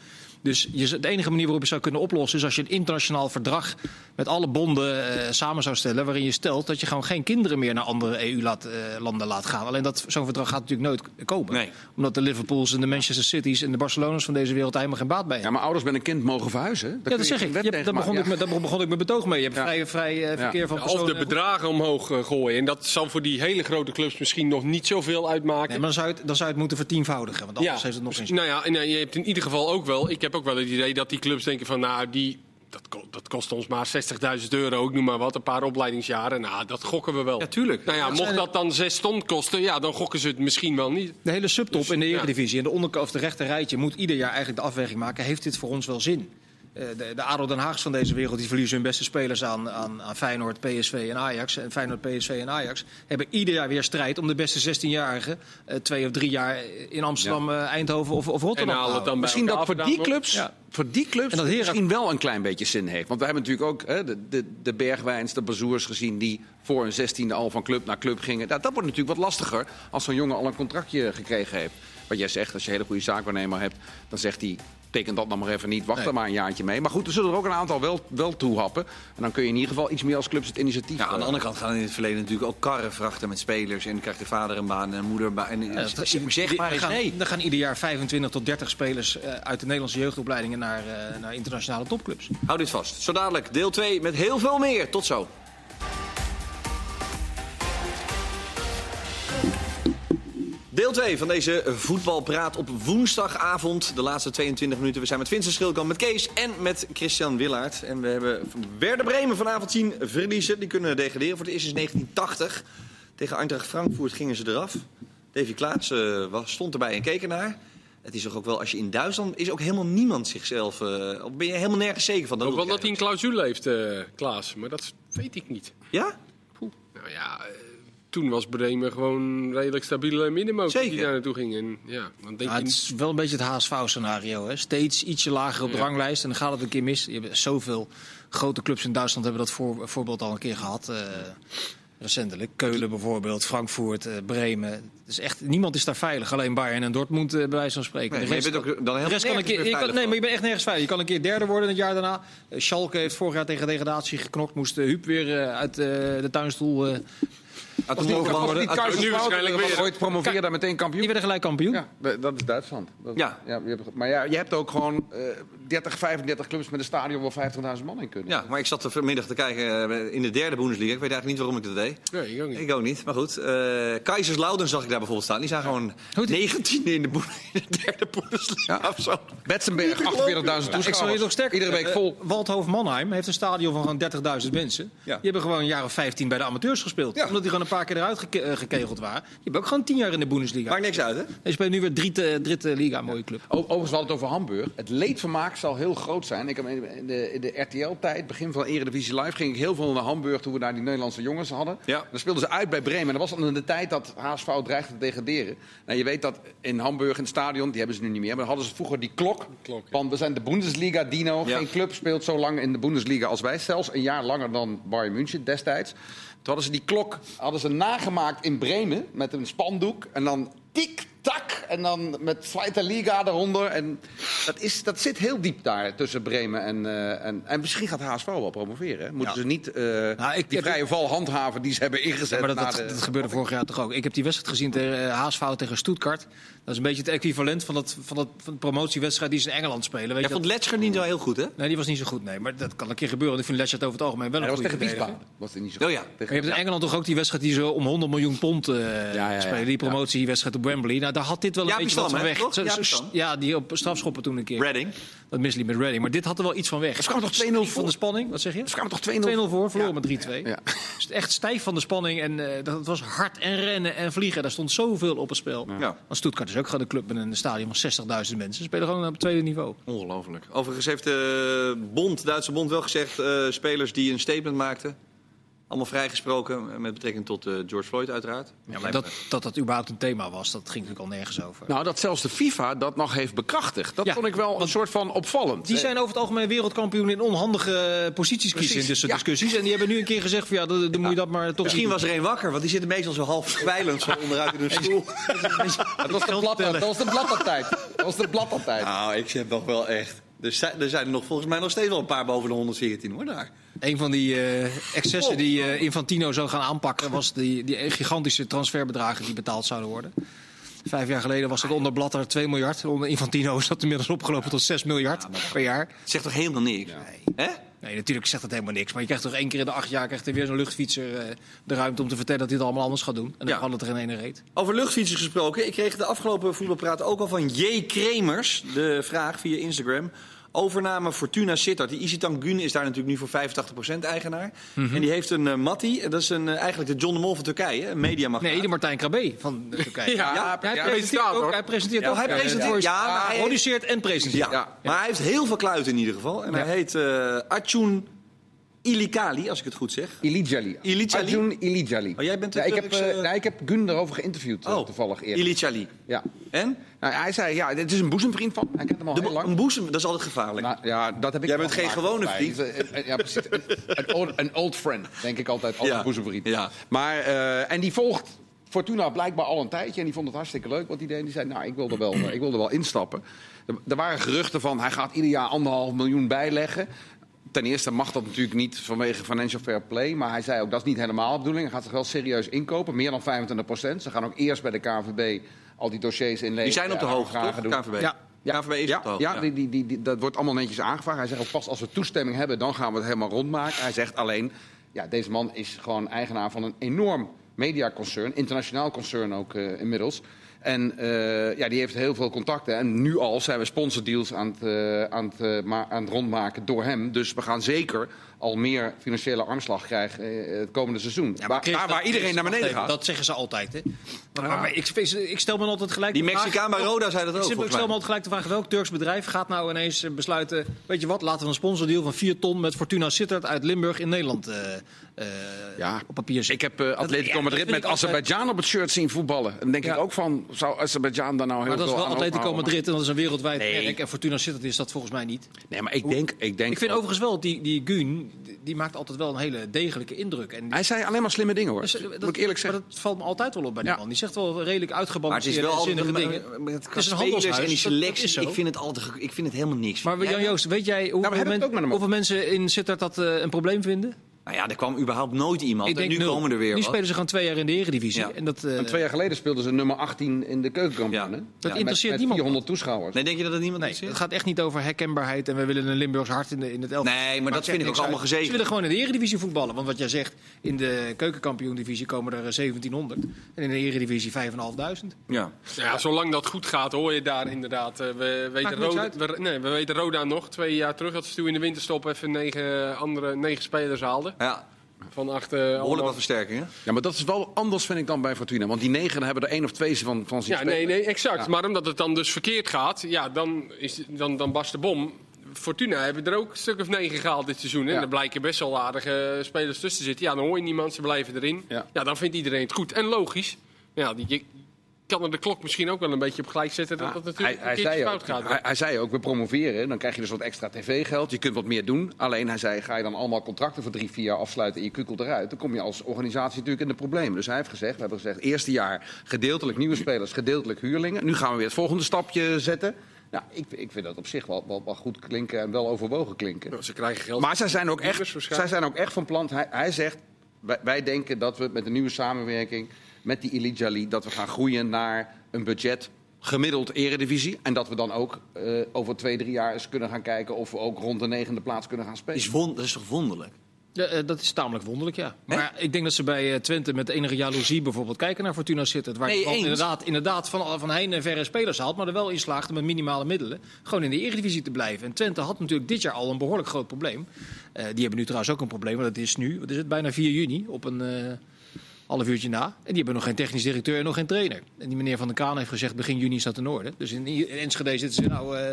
Dus je, de enige manier waarop je zou kunnen oplossen is als je een internationaal verdrag met alle bonden eh, samen zou stellen. Waarin je stelt dat je gewoon geen kinderen meer naar andere EU-landen laat gaan. Alleen dat zo'n verdrag gaat natuurlijk nooit komen. Nee. Omdat de Liverpools en de Manchester Cities en de Barcelona's van deze wereld helemaal geen baat bij Ja, hebben. maar ouders met een kind mogen verhuizen. Daar Ja, dat zeg ik. Je hebt- daar, begon ik met, daar begon ik met betoog mee. Je hebt Ja. vrij, vrij eh, verkeer van Of personen. de bedragen omhoog eh, gooien. En dat zal voor die hele grote clubs misschien nog niet zoveel uitmaken. Nee, maar dan zou, het, dan zou je het moeten vertienvoudigen. Want anders heeft het nog geen zin. Nou ja, en, eh, je hebt in ieder geval ook wel... Ik heb ook wel het idee dat die clubs denken van... Nou, die, dat, dat kost ons maar 60.000 euro, ik noem maar wat. Een paar opleidingsjaren. Nou, dat gokken we wel. Ja, tuurlijk. Nou ja, mocht dat dan 6 ton kosten... Ja, dan gokken ze het misschien wel niet. De hele subtop Dus, in de ja. Eredivisie en de onderkant of de rechter rijtje moet ieder jaar eigenlijk de afweging maken. Heeft dit voor ons wel zin? Eh, de, de ADO Den Haags van deze wereld die verliezen hun beste spelers aan, aan, aan Feyenoord, PSV en Ajax. En Feyenoord, PSV en Ajax hebben ieder jaar weer strijd om de beste 16-jarigen eh, twee of drie jaar in Amsterdam, eh, Eindhoven of, of Rotterdam. dan Misschien dat voor die clubs, Ja. voor die clubs En dat Herak- misschien wel een klein beetje zin heeft. Want we hebben natuurlijk ook hè, de, de, de Bergwijns, de Bazoers gezien... die voor hun zestiende al van club naar club gingen. Nou, dat wordt natuurlijk wat lastiger als zo'n jongen al een contractje gekregen heeft. Wat jij zegt, als je een hele goede zaakwaarnemer hebt... dan zegt hij, teken dat nog maar even niet, wacht Nee. er maar een jaartje mee. Maar goed, er zullen er ook een aantal wel, wel toe happen. En dan kun je in ieder geval iets meer als clubs het initiatief... Ja, aan de eh, andere kant gaan in het verleden natuurlijk ook karren vrachten met spelers. En dan krijgt de vader een baan en de moeder een baan. En, Ja, dat- zeg, maar eens gaan, nee. Er gaan ieder jaar 25 tot 30 spelers eh, uit de Nederlandse jeugdopleidingen naar, eh, naar internationale topclubs. Hou dit vast. Zo dadelijk deel 2 met heel veel meer. Tot zo. Deel 2 van deze voetbalpraat op woensdagavond. De laatste 22 minuten. We zijn met Vincent Schilkamp, met Kees en met Christian Willaert. En we hebben Werder Bremen vanavond zien verliezen. Die kunnen degraderen voor het eerst sinds 1980. Tegen Eintracht Frankfurt gingen ze eraf. Davy Klaas eh, was, stond erbij en keek ernaar. Het is toch ook wel, als je in Duitsland is ook helemaal niemand zichzelf. eh, ben je helemaal nergens zeker van. Ook doe wel dat hij een clausule heeft, eh, Klaas. Maar dat weet ik niet. Ja? Nou ja, toen was Bremen gewoon een redelijk stabiele middenmoot die Zeker. daar naartoe ging. En ja, dan denk Ja, je... het is wel een beetje het HSV-scenario. hè. Steeds ietsje lager op de Ja. ranglijst en dan gaat het een keer mis. Je hebt zoveel grote clubs in Duitsland hebben dat voor, voorbeeld al een keer gehad. eh, recentelijk. Keulen bijvoorbeeld, Frankfurt, eh, Bremen. Het is echt, niemand is daar veilig. Alleen Bayern en Dortmund eh, bij wijze van spreken. Nee, De maar je bent ook dan heel rest kan een keer, je kan, nee, maar je bent echt nergens veilig. Je kan een keer derde worden het jaar daarna. Schalke heeft vorig jaar tegen degradatie geknokt. Moest uh, Huub weer uit de tuinstoel. Eh, Als die, mogen als die worden. nu waarschijnlijk was weer. ooit promoveerde daar meteen kampioen. die werden gelijk kampioen. Ja, dat is Duitsland. Dat- Ja. je hebt, maar ja, je hebt ook gewoon eh 30, 35 clubs met een stadion waar 50.000 man in kunnen. Ja, maar ik zat vanmiddag te kijken eh, in de derde Bundesliga. Ik weet eigenlijk niet waarom ik dat deed. Nee, ik ook niet. Ik ook niet, maar goed. eh Kaiserslautern zag ik daar bijvoorbeeld staan. Die zijn gewoon 19e in de, boe- in de derde Bundesliga of zo. Betzenberg, 48.000 toeschouwers. Ik zal je nog sterker Iedere week eh, vol. eh, Waldhoofd Mannheim heeft een stadion van gewoon 30.000 mensen. Ja. Die hebben gewoon een jaar of 15 bij de amateurs gespeeld. Ja. Omdat die gewoon een paar keer eruit geke- eh, gekegeld waren. Die hebben ook gewoon 10 jaar in de Bundesliga. Maakt niks uit, hè? Die spelen nu weer dritte, dritte liga, mooie club. O- Overigens, we hadden het over Hamburg. Het leedvermaak zal heel groot zijn. Ik heb in de, in de RTL-tijd, begin van Eredivisie Live, ging ik heel veel naar Hamburg toen we daar die Nederlandse jongens hadden. Ja. Dan speelden ze uit bij Bremen. En dat was dan in de tijd dat HSV dreigde te degraderen. Nou, je weet dat in Hamburg, in het stadion, die hebben ze nu niet meer, maar dan hadden ze vroeger die klok. Klok, ja. Want we zijn de Bundesliga, Dino. Ja. Geen club speelt zo lang in de Bundesliga als wij. Zelfs een jaar langer dan Bayern München destijds. Toen hadden ze die klok hadden ze nagemaakt in Bremen met een spandoek. En dan tik-tak. En dan met Zweite Liga eronder. En dat, is, dat zit heel diep daar tussen Bremen en... eh, en, en misschien gaat HSV wel promoveren. Hè? Moeten Ja. ze niet eh, Nou, ik die vrije val handhaven die ze hebben ingezet. Maar dat, na dat, de- dat gebeurde vorig jaar toch ook. Ik heb die wedstrijd gezien tegen eh, HSV tegen Stuttgart. Dat is een beetje het equivalent van, dat, van, dat, van de promotiewedstrijd die ze in Engeland spelen. Weet Jij vond Letsker niet zo heel goed, hè? Nee, die was niet zo goed. Nee, maar dat kan een keer gebeuren. Ik vind het over het algemeen wel Ja, een goede tegen. Wiesbaden. Was het niet zo Oh ja. Tegen- Maar je hebt in Engeland toch ook die wedstrijd die ze om 100 miljoen pond eh, ja, ja. spelen. Die promotiewedstrijd op Wembley. Nou, daar had dit wel een beetje wat van weg. Ja, die op strafschoppen toen een keer. Redding. Dat misliep met Redding. Maar dit had er wel iets van weg. Ze kwamen toch 2-0 Van voor? de spanning, wat zeg je? Ze kwamen toch 2-0 2-0 voor, verloren Ja. met 3-2. Ja. Dus echt stijf van de spanning. En eh, dat was hard en rennen en vliegen. Daar stond zoveel op het spel. Ja. Want Stuttgart is ook gewoon een club met een stadion van 60.000 mensen. Ze spelen gewoon op het tweede niveau. Ongelooflijk. Overigens heeft de bond, de Duitse bond wel gezegd... eh, spelers die een statement maakten... allemaal vrijgesproken eh, met betrekking tot eh, George Floyd uiteraard. Ja, maar dat, dat dat überhaupt een thema was, dat ging natuurlijk al nergens over. Nou, dat zelfs de FIFA dat nog heeft bekrachtigd. Dat Ja, vond ik wel een soort van opvallend. Die zijn over het algemeen wereldkampioen in onhandige posities kiezen in Precies, dit soort ja. discussies. En die hebben nu een keer gezegd van ja, dan, dan moet je dat maar toch Misschien was er één wakker, want die zitten meestal zo half kwijlend zo onderuit in hun stoel. Dat was de blad, dat was de bladtijd. Dat was de. Nou, ik heb nog wel echt... Er zijn, er zijn er nog volgens mij nog steeds wel een paar boven de 114 hoor daar. Een van die eh, excessen die eh, Infantino zou gaan aanpakken... was die, die gigantische transferbedragen die betaald zouden worden. Vijf jaar geleden was het onder Blatter 2 miljard. Onder Infantino is dat inmiddels opgelopen tot 6 miljard per jaar. Zegt toch helemaal niks? Hè? Nee, natuurlijk zegt dat helemaal niks. Maar je krijgt toch één keer in de acht jaar krijgt er weer zo'n luchtfietser eh, de ruimte om te vertellen dat hij het allemaal anders gaat doen. En dan Ja. kan het er in ene reet. Over luchtfietsers gesproken. Ik kreeg de afgelopen voetbalpraat ook al van J. Kremers. De vraag via Instagram. Overname Fortuna Sittard. Die Isitan Gun is daar natuurlijk nu voor 85% eigenaar. Mhm. En die heeft een uh, Mattie. En Dat is een, eh, eigenlijk de John de Mol van Turkije. Een mediamagnaat. Nee, de Martijn Krabbe van Turkije. Ja, hij, ja, presenteert ook, hij presenteert Ja, ook. hij presenteert- voor- ja, maar hij- produceert en presenteert. Ja. Ja. maar hij heeft heel veel kluiten in ieder geval. En Ja. hij heet Achun Ilikali, als ik het goed zeg. Ilijali. Ilijali? Arjun Ilijali. Oh, jij bent de ja, ik, heb, Turkse- eh, nou, ik heb Gun erover geïnterviewd eh, toevallig eerder. Ilikali. Ja. En? Nou, hij zei, ja, dit is een boezemvriend van. Hij kent hem al De, heel lang. een boezem, dat is altijd gevaarlijk. Nou, ja, dat heb ik Jij bent geen gewone vriend. Ja, precies. Een, een old, een old friend, denk ik altijd, als Ja. een boezemvriend. Ja. Maar, en die volgt Fortuna blijkbaar al een tijdje. En die vond het hartstikke leuk wat hij deed. Die zei, nou, ik wil er wel, ik wil er wel instappen. Er, er waren geruchten van, hij gaat ieder jaar anderhalf miljoen bijleggen. Ten eerste mag dat natuurlijk niet vanwege financial fair play. Maar hij zei ook, dat is niet helemaal de bedoeling. Hij gaat zich wel serieus inkopen, meer dan 25 procent. Ze gaan ook eerst bij de KNVB al die dossiers inleveren. Die zijn op de hoogte, toch? doen. KNVB. Ja. KNVB is Ja, ja, die, die, die- dat wordt allemaal netjes aangevraagd. Hij zegt ook pas als we toestemming hebben, dan gaan we het helemaal rondmaken. Hij zegt alleen, ja, deze man is gewoon eigenaar van een enorm mediaconcern, internationaal concern ook eh, inmiddels. En eh, ja, die heeft heel veel contacten. En nu al zijn we sponsordeals aan het, eh, aan, het, eh, aan het rondmaken door hem. Dus we gaan zeker al meer financiële armslag krijgen eh, het komende seizoen. Ja, waar, Chris, daar dat- waar iedereen Chris, naar beneden gaat. Dat zeggen ze altijd, hè? Maar, maar ik, ik stel me altijd gelijk Die de vraag- Mexicaan bij Roda zei dat ook, Ik stel- volgens Ik stel me altijd gelijk de vraag: welk Turks bedrijf gaat nou ineens eh, besluiten? Weet je wat? Laten we een sponsordeal van 4 ton met Fortuna Sittard uit Limburg in Nederland eh, eh, Ja. op papier zetten. Ik heb Atletico Madrid dat met Azerbeidzjan op het shirt zien voetballen. En dan denk Ja. ik ook van, zou Azerbeidzjan daar nou heel Maar dat is veel wel aan Atletico? Madrid en dat is een wereldwijd Nee. merk. En Fortuna Sittard is dat volgens mij niet. Nee, maar ik denk... Ik, denk Ik vind overigens wel, die, die Gun, die- die maakt altijd wel een hele degelijke indruk. En Hij zei alleen maar slimme dingen, hoor. Dus, eh, Moet ik eerlijk zeggen. Maar dat valt me altijd wel op bij die Ja. man. Die zegt wel redelijk Maar het is uitgebalanceerde wel altijd dingen. met Het qua is een handelshuis. en die dat- dat selectie. ik, vind het altijd, ik vind het helemaal niks. Maar Jan? Joost, weet jij hoeveel, hebben het men- ook met hem hoeveel mensen in Sittard dat eh, een probleem vinden? Nou ja, er kwam überhaupt nooit iemand. Ik en nu nul. komen er weer Nu wat. spelen ze gewoon twee jaar in de Eredivisie. Ja. En dat, eh, En twee jaar geleden speelden ze nummer 18 in de keukenkampioen. Ja. Dat Ja, interesseert met, niemand. Met 400 toeschouwers. Nee, denk je dat het niemand nee, is? het gaat echt niet over herkenbaarheid en we willen een Limburgs hart in, de, in het elftal. Nee, maar dat vind ik ook allemaal gezegd. Ze willen gewoon in de Eredivisie voetballen. Want wat jij zegt, in de keukenkampioen-divisie komen er eh, 1700. En in de Eredivisie 5.500. Ja. Ja, zolang dat goed gaat hoor je daar inderdaad. eh, we, weten Roda, we, nee, we weten Roda nog. Twee jaar terug dat ze toen in de winterstop even negen, andere, negen spelers haalden. Ja, Van acht, eh, behoorlijk allemaal- wat versterkingen. Ja, maar dat is wel anders, vind ik, dan bij Fortuna. Want die negen hebben er één of twee van, van zien Ja, nee, spelen. nee, exact. Ja. Maar omdat het dan dus verkeerd gaat, ja, dan, is, dan, dan barst de bom. Fortuna hebben er ook een stuk of negen gehaald dit seizoen. En er blijken best wel aardige spelers tussen te zitten. Ja, dan hoor je niemand, ze blijven erin. Ja. Ja, dan vindt iedereen het goed. En logisch. Ja, die, kan er de klok misschien ook wel een beetje op gelijk zetten. Dat dat natuurlijk hij, hij, fout ook, gaat. hij, hij zei ook, we promoveren, dan krijg je dus wat extra tv-geld. Je kunt wat meer doen. Alleen hij zei, ga je dan allemaal contracten voor drie, vier jaar afsluiten en je kukelt eruit... dan kom je als organisatie natuurlijk in de problemen. Dus hij heeft gezegd, we hebben gezegd, eerste jaar gedeeltelijk nieuwe spelers, gedeeltelijk huurlingen. Nu gaan we weer het volgende stapje zetten. Nou, ik, ik vind dat op zich wel, wel, wel goed klinken en wel overwogen klinken. Ze krijgen geld. Maar zij zijn ook echt, zij zijn ook echt van plan. Hij, hij zegt, wij, wij denken dat we met de nieuwe samenwerking met die Elite Jali... dat we gaan groeien naar een budget gemiddeld eredivisie. En dat we dan ook eh, over twee, drie jaar eens kunnen gaan kijken... of we ook rond de negende plaats kunnen gaan spelen. Is won- dat is toch wonderlijk? Ja, eh, dat is tamelijk wonderlijk, ja. Maar ik denk dat ze bij eh, Twente met enige jaloezie bijvoorbeeld kijken naar Fortuna Sittard. Waar Nee, inderdaad, inderdaad van, van heen en verre spelers haalt, maar er wel in slaagt om met minimale middelen gewoon in de Eredivisie te blijven. En Twente had natuurlijk dit jaar al een behoorlijk groot probleem. Eh, die hebben nu trouwens ook een probleem, want het is nu, wat is het, bijna 4 juni, op een eh, half uurtje na. En die hebben nog geen technisch directeur en nog geen trainer. En die meneer Van der Kaan heeft gezegd begin juni staat in orde. Dus in, in Enschede zitten ze, nou, eh,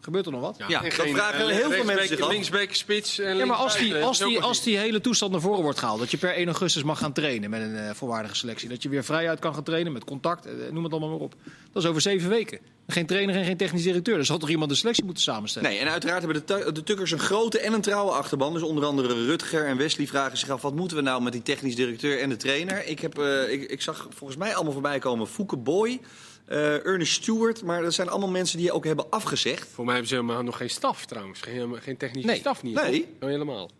gebeurt er nog wat? Ja, dat geen, vragen eh, heel veel mensen zich af. Spits en Ja, maar als die, linksbuiten, als, die, als die hele toestand naar voren wordt gehaald, dat je per 1 augustus mag gaan trainen met een eh, volwaardige selectie, dat je weer vrijuit kan gaan trainen met contact, eh, noem het allemaal maar op. Dat is over zeven weken. Geen trainer en geen technisch directeur. Dus had toch iemand de selectie moeten samenstellen? Nee, en uiteraard hebben de, de Tukkers een grote en een trouwe achterban. Dus onder andere Rutger en Wesley vragen zich af... wat moeten we nou met die technisch directeur en de trainer? Ik, heb, eh, ik, ik zag volgens mij allemaal voorbij komen Fouke Boy, eh, Ernest Stewart... maar dat zijn allemaal mensen die ook hebben afgezegd. Voor mij hebben ze helemaal nog geen staf trouwens. Geen, geen technische Nee. staf niet. Nee. helemaal.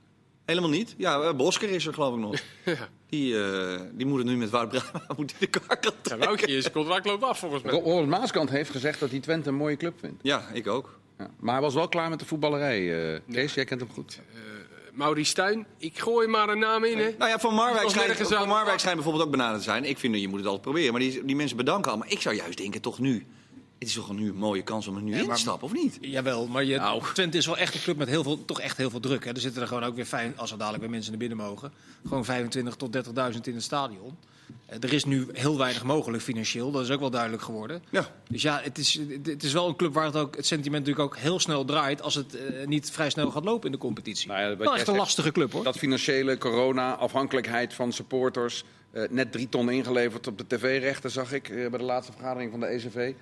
Helemaal niet. Ja, eh, Bosker is er geloof ik nog. Ja. Die, eh, die moet het nu met Wout Brama moet die de kar kan Ja, trekken. Woutje is contract loopt af volgens mij. Ro- Ronald Maaskant heeft gezegd dat hij Twente een mooie club vindt. Ja, ik ook. Ja. Maar hij was wel klaar met de voetballerij. eh Kees, jij kent hem goed. Maurice Stijn, ik gooi maar een naam in hè. Nou ja, Van Marwijk schijnt, van Marwijk schijnt bijvoorbeeld ook benaderd te zijn. Ik vind dat je moet het altijd proberen. Maar die, die mensen bedanken al. Maar ik zou juist denken, toch nu... Het is toch nu een mooie kans om er nu in te stappen, of niet? Jawel, maar je, Nou. Twente is wel echt een club met heel veel, toch echt heel veel druk. Hè. Er zitten er gewoon ook weer, fijn, als er dadelijk weer mensen naar binnen mogen, gewoon 25 tot 30.000 in het stadion. Eh, Er is nu heel weinig mogelijk financieel, dat is ook wel duidelijk geworden. Ja. Dus ja, het is, het is wel een club waar het, ook, het sentiment natuurlijk ook heel snel draait als het eh, niet vrij snel gaat lopen in de competitie. Nou ja, wel echt een zegt, lastige club hoor. Dat financiële corona, afhankelijkheid van supporters. eh, net drie ton ingeleverd op de tv-rechten, zag ik eh, bij de laatste vergadering van de ECV.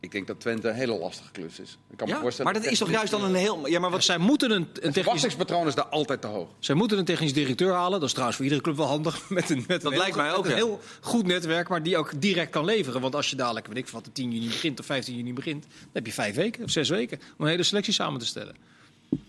Ik denk dat Twente een hele lastige klus is. Ik kan me Ja, voorstellen maar dat is toch juist dan een heel... Ja, maar wat... Zij moeten een, een verwachtingspatroon is daar altijd te hoog. Zij moeten een technisch directeur halen. Dat is trouwens voor iedere club wel handig. Met een, met een lijkt heel, mij ook, een ja. heel goed netwerk, maar die ook direct kan leveren. Want als je dadelijk, weet ik wat, de 10 juni begint of 15 juni begint, dan heb je vijf weken of zes weken om een hele selectie samen te stellen.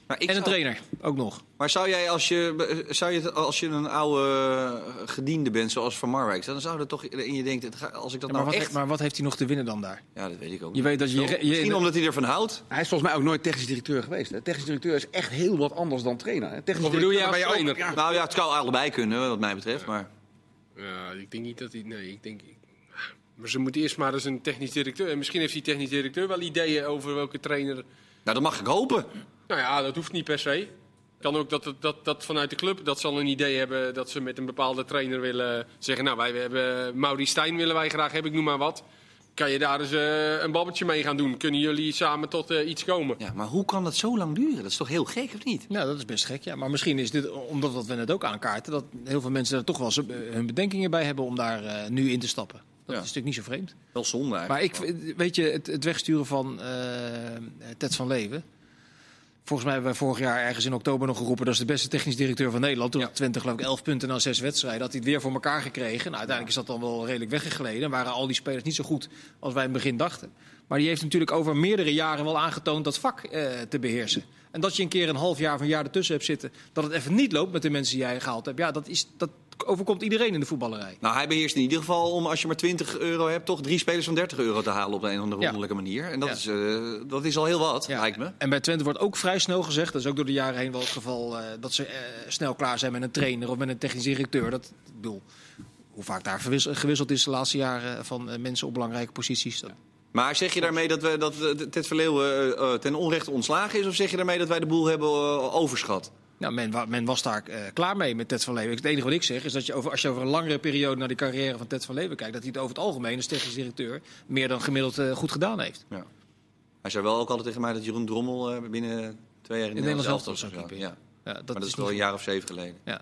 Maar, ik en een zou- trainer ook nog. maar zou jij, als je, zou je, als je een oude eh, gediende bent, zoals Van Marwijk... dan zou dat toch in je ga- als ik dat Ja, maar, nou wat, echt... maar wat heeft hij nog te winnen dan daar? Ja, dat weet ik ook Je niet. weet dat je, je, Misschien omdat hij ervan houdt. Hij is volgens mij ook nooit technisch directeur geweest. Hè. Technisch directeur is echt heel wat anders dan trainer. Hè. Technisch Wat bedoel ben ook- trainer? ja. Nou ja, het zou allebei kunnen, wat mij betreft. Maar Ja, ik denk niet dat hij. Nee, ik denk. Maar ze moeten eerst maar eens een technisch directeur. En misschien heeft die technisch directeur wel ideeën over welke trainer. nou, dat mag ik hopen. Nou ja, dat hoeft niet per se. Kan ook dat, dat, dat vanuit de club dat ze al een idee hebben dat ze met een bepaalde trainer willen zeggen. Nou, wij hebben Maurice Stijn willen wij graag hebben, ik noem maar wat. Kan je daar eens eh, een babbeltje mee gaan doen? Kunnen jullie samen tot eh, iets komen? Ja, maar hoe kan dat zo lang duren? Dat is toch heel gek, of niet? Nou, dat is best gek, ja. Maar misschien is dit, omdat wat we net ook aankaarten, dat heel veel mensen er toch wel hun bedenkingen bij hebben om daar eh, nu in te stappen. Dat Ja. is natuurlijk niet zo vreemd. Wel zonde Maar eigenlijk. ik, weet je, het, het wegsturen van eh Ted van Leeuwen. Volgens mij hebben wij vorig jaar ergens in oktober nog geroepen... dat is de beste technisch directeur van Nederland. Toen had Twente geloof ik 11 punten na zes wedstrijden. Had hij het weer voor elkaar gekregen. Nou, uiteindelijk is dat dan wel redelijk weggegleden. En waren al die spelers niet zo goed als wij in het begin dachten. Maar die heeft natuurlijk over meerdere jaren wel aangetoond dat vak eh, te beheersen. En dat je een keer een half jaar of een jaar ertussen hebt zitten... dat het even niet loopt met de mensen die jij gehaald hebt. Ja, dat, is, dat overkomt iedereen in de voetballerij. Nou, hij beheerst in ieder geval om, als je maar 20 euro hebt, toch drie spelers van 30 euro te halen op een of andere Ja. wonderlijke manier. En dat, Ja. is, eh, dat is al heel wat, lijkt me. En bij Twente wordt ook vrij snel gezegd, dat is ook door de jaren heen wel het geval, eh, dat ze eh, snel klaar zijn met een trainer of met een technisch directeur. Dat, ik bedoel, hoe vaak daar gewisseld, is de laatste jaren van mensen op belangrijke posities. Dat, Maar zeg je daarmee dat, we, dat Ted Verleeuwen ten onrechte ontslagen is? Of zeg je daarmee dat wij de boel hebben overschat? Nou, men, men was daar eh, klaar mee met Ted van Leeuwen. Het enige wat ik zeg is dat je over, als je over een langere periode naar de carrière van Ted van Leeuwen kijkt, dat hij het over het algemeen als technisch directeur meer dan gemiddeld eh, goed gedaan heeft. Ja. Hij zei wel ook altijd tegen mij dat Jeroen Drommel eh, binnen twee jaar in, In Nederland zelf zou zou Ja. keeper. Maar Ja, dat, dat is is wel een jaar of zeven geleden. Ja.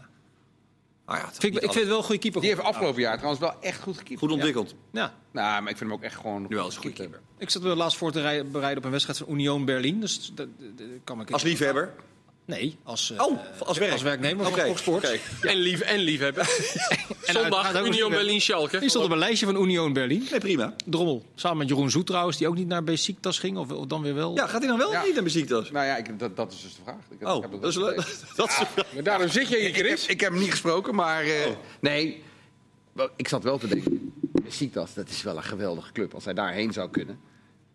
Nou ja, het Vind ik, ik vind het wel een goede keeper. Die heeft afgelopen jaar trouwens wel echt goed gekiept. Goed ontwikkeld. Ja. Nou, maar ik vind hem ook echt gewoon... Nu wel een goede keeper. Ik zat wel laatst voor te rij- bereiden op een wedstrijd van Union Berlin. Dus dat, dat- dat kan ik Als liefhebber. Nee, als, eh, Oh, als werk. als werknemer van Fox. En, lief, en liefhebben. uiteraard Zondag ook Union nog- Berlin Schalke. Die stond op een lijstje van Union Berlin. Nee, prima. Drommel. Samen met Jeroen Zoet trouwens, die ook niet naar Besiktas ging. Of, of dan weer wel. Ja, gaat hij dan wel Ja. niet naar muziektas? Nou ja, ik, dat, dat is dus de vraag. Ik heb- ik Oh, heb dat is leuk. Dat is Maar daarom zit je hier, Ik heb, Chris. ik heb hem niet gesproken, maar... eh, Nee, wel, ik zat wel te denken... Besiktas, dat is wel een geweldige club. Als hij daarheen zou kunnen.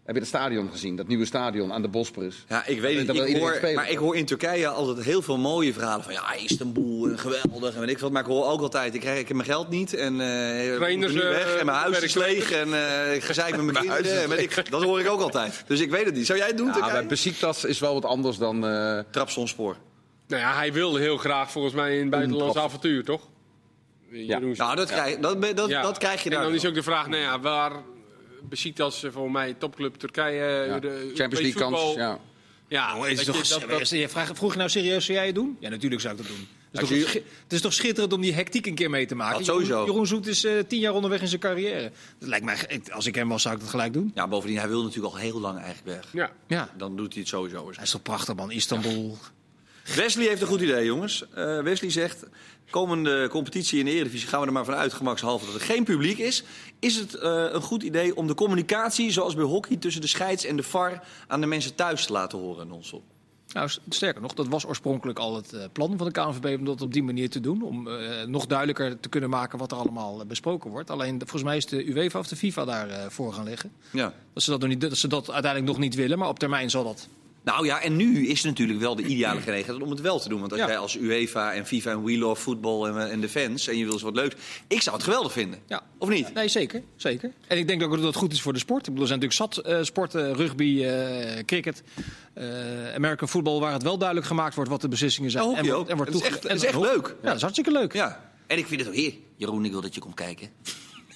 Heb je het stadion gezien? Dat nieuwe stadion aan de Bosporus? Ja, ik weet het. Wil Ik hoor, maar ik hoor in Turkije altijd heel veel mooie verhalen van ja, Istanbul, eh, geweldig en weet ik wat. Maar ik hoor ook altijd, ik krijg ik heb mijn geld niet en eh ik Trainers, eh, weg en mijn huis is leeg en eh ik gezeik met mijn kinderen. is En weet ik, dat hoor ik ook altijd. Dus ik weet het niet. Zou jij het doen, Ja, bij Turkije? Besiktas is wel wat anders dan... eh, Trapsonspoor. Nou ja, hij wilde heel graag volgens mij een buitenlands avontuur, toch? Jeroen Nou, dat, krijg, dat, dat, Ja. dat krijg je daar. En dan is ook de vraag, nou ja, waar Besiktas eh, voor mij topclub Turkije, ja. de Champions League kans. Ja. Ja, Oh, is toch, je, dat- dat- je vraagt, vroeg je nou serieus, zou jij het doen? Ja, natuurlijk zou ik dat doen. Het is, toch, het is toch schitterend om die hectiek een keer mee te maken? Dat sowieso. Jeroen, Zoet is eh, tien jaar onderweg in zijn carrière. Dat lijkt mij, als ik hem was, zou ik dat gelijk doen. Ja, bovendien, hij wil natuurlijk al heel lang eigenlijk weg. ja. Ja, Dan doet hij het sowieso. hij is toch prachtig man, Istanbul. Wesley heeft een goed idee, jongens. Eh, Wesley zegt, komende competitie in de Eredivisie gaan we er maar vanuit, gemakshalve dat er geen publiek is. Is het eh, een goed idee om de communicatie, zoals bij hockey, tussen de scheids en de VAR aan de mensen thuis te laten horen, non-stop? Nou, sterker nog, dat was oorspronkelijk al het eh, plan van de KNVB om dat op die manier te doen. Om nog duidelijker te kunnen maken wat er allemaal besproken wordt. Alleen volgens mij is de UEFA of de FIFA daarvoor voor gaan liggen. Ja. Dat ze dat, nog niet, dat ze dat uiteindelijk nog niet willen, maar op termijn zal dat. Nou ja, en nu is het natuurlijk wel de ideale gelegenheid om het wel te doen. Want als Ja. jij als UEFA en FIFA en We Love Football en, en de fans en je wil eens wat leuks... Ik zou het geweldig vinden. Ja. Of niet? Nee, zeker, zeker. En ik denk ook dat het goed is voor de sport. Ik bedoel, er zijn natuurlijk zat eh, sporten, rugby, eh, cricket, eh, American football, waar het wel duidelijk gemaakt wordt wat de beslissingen zijn. En, wordt- en wordt Dat is echt- en dat is echt leuk. Ja, dat is hartstikke leuk. Ja. En ik vind het ook heer. Jeroen, ik wil dat je komt kijken.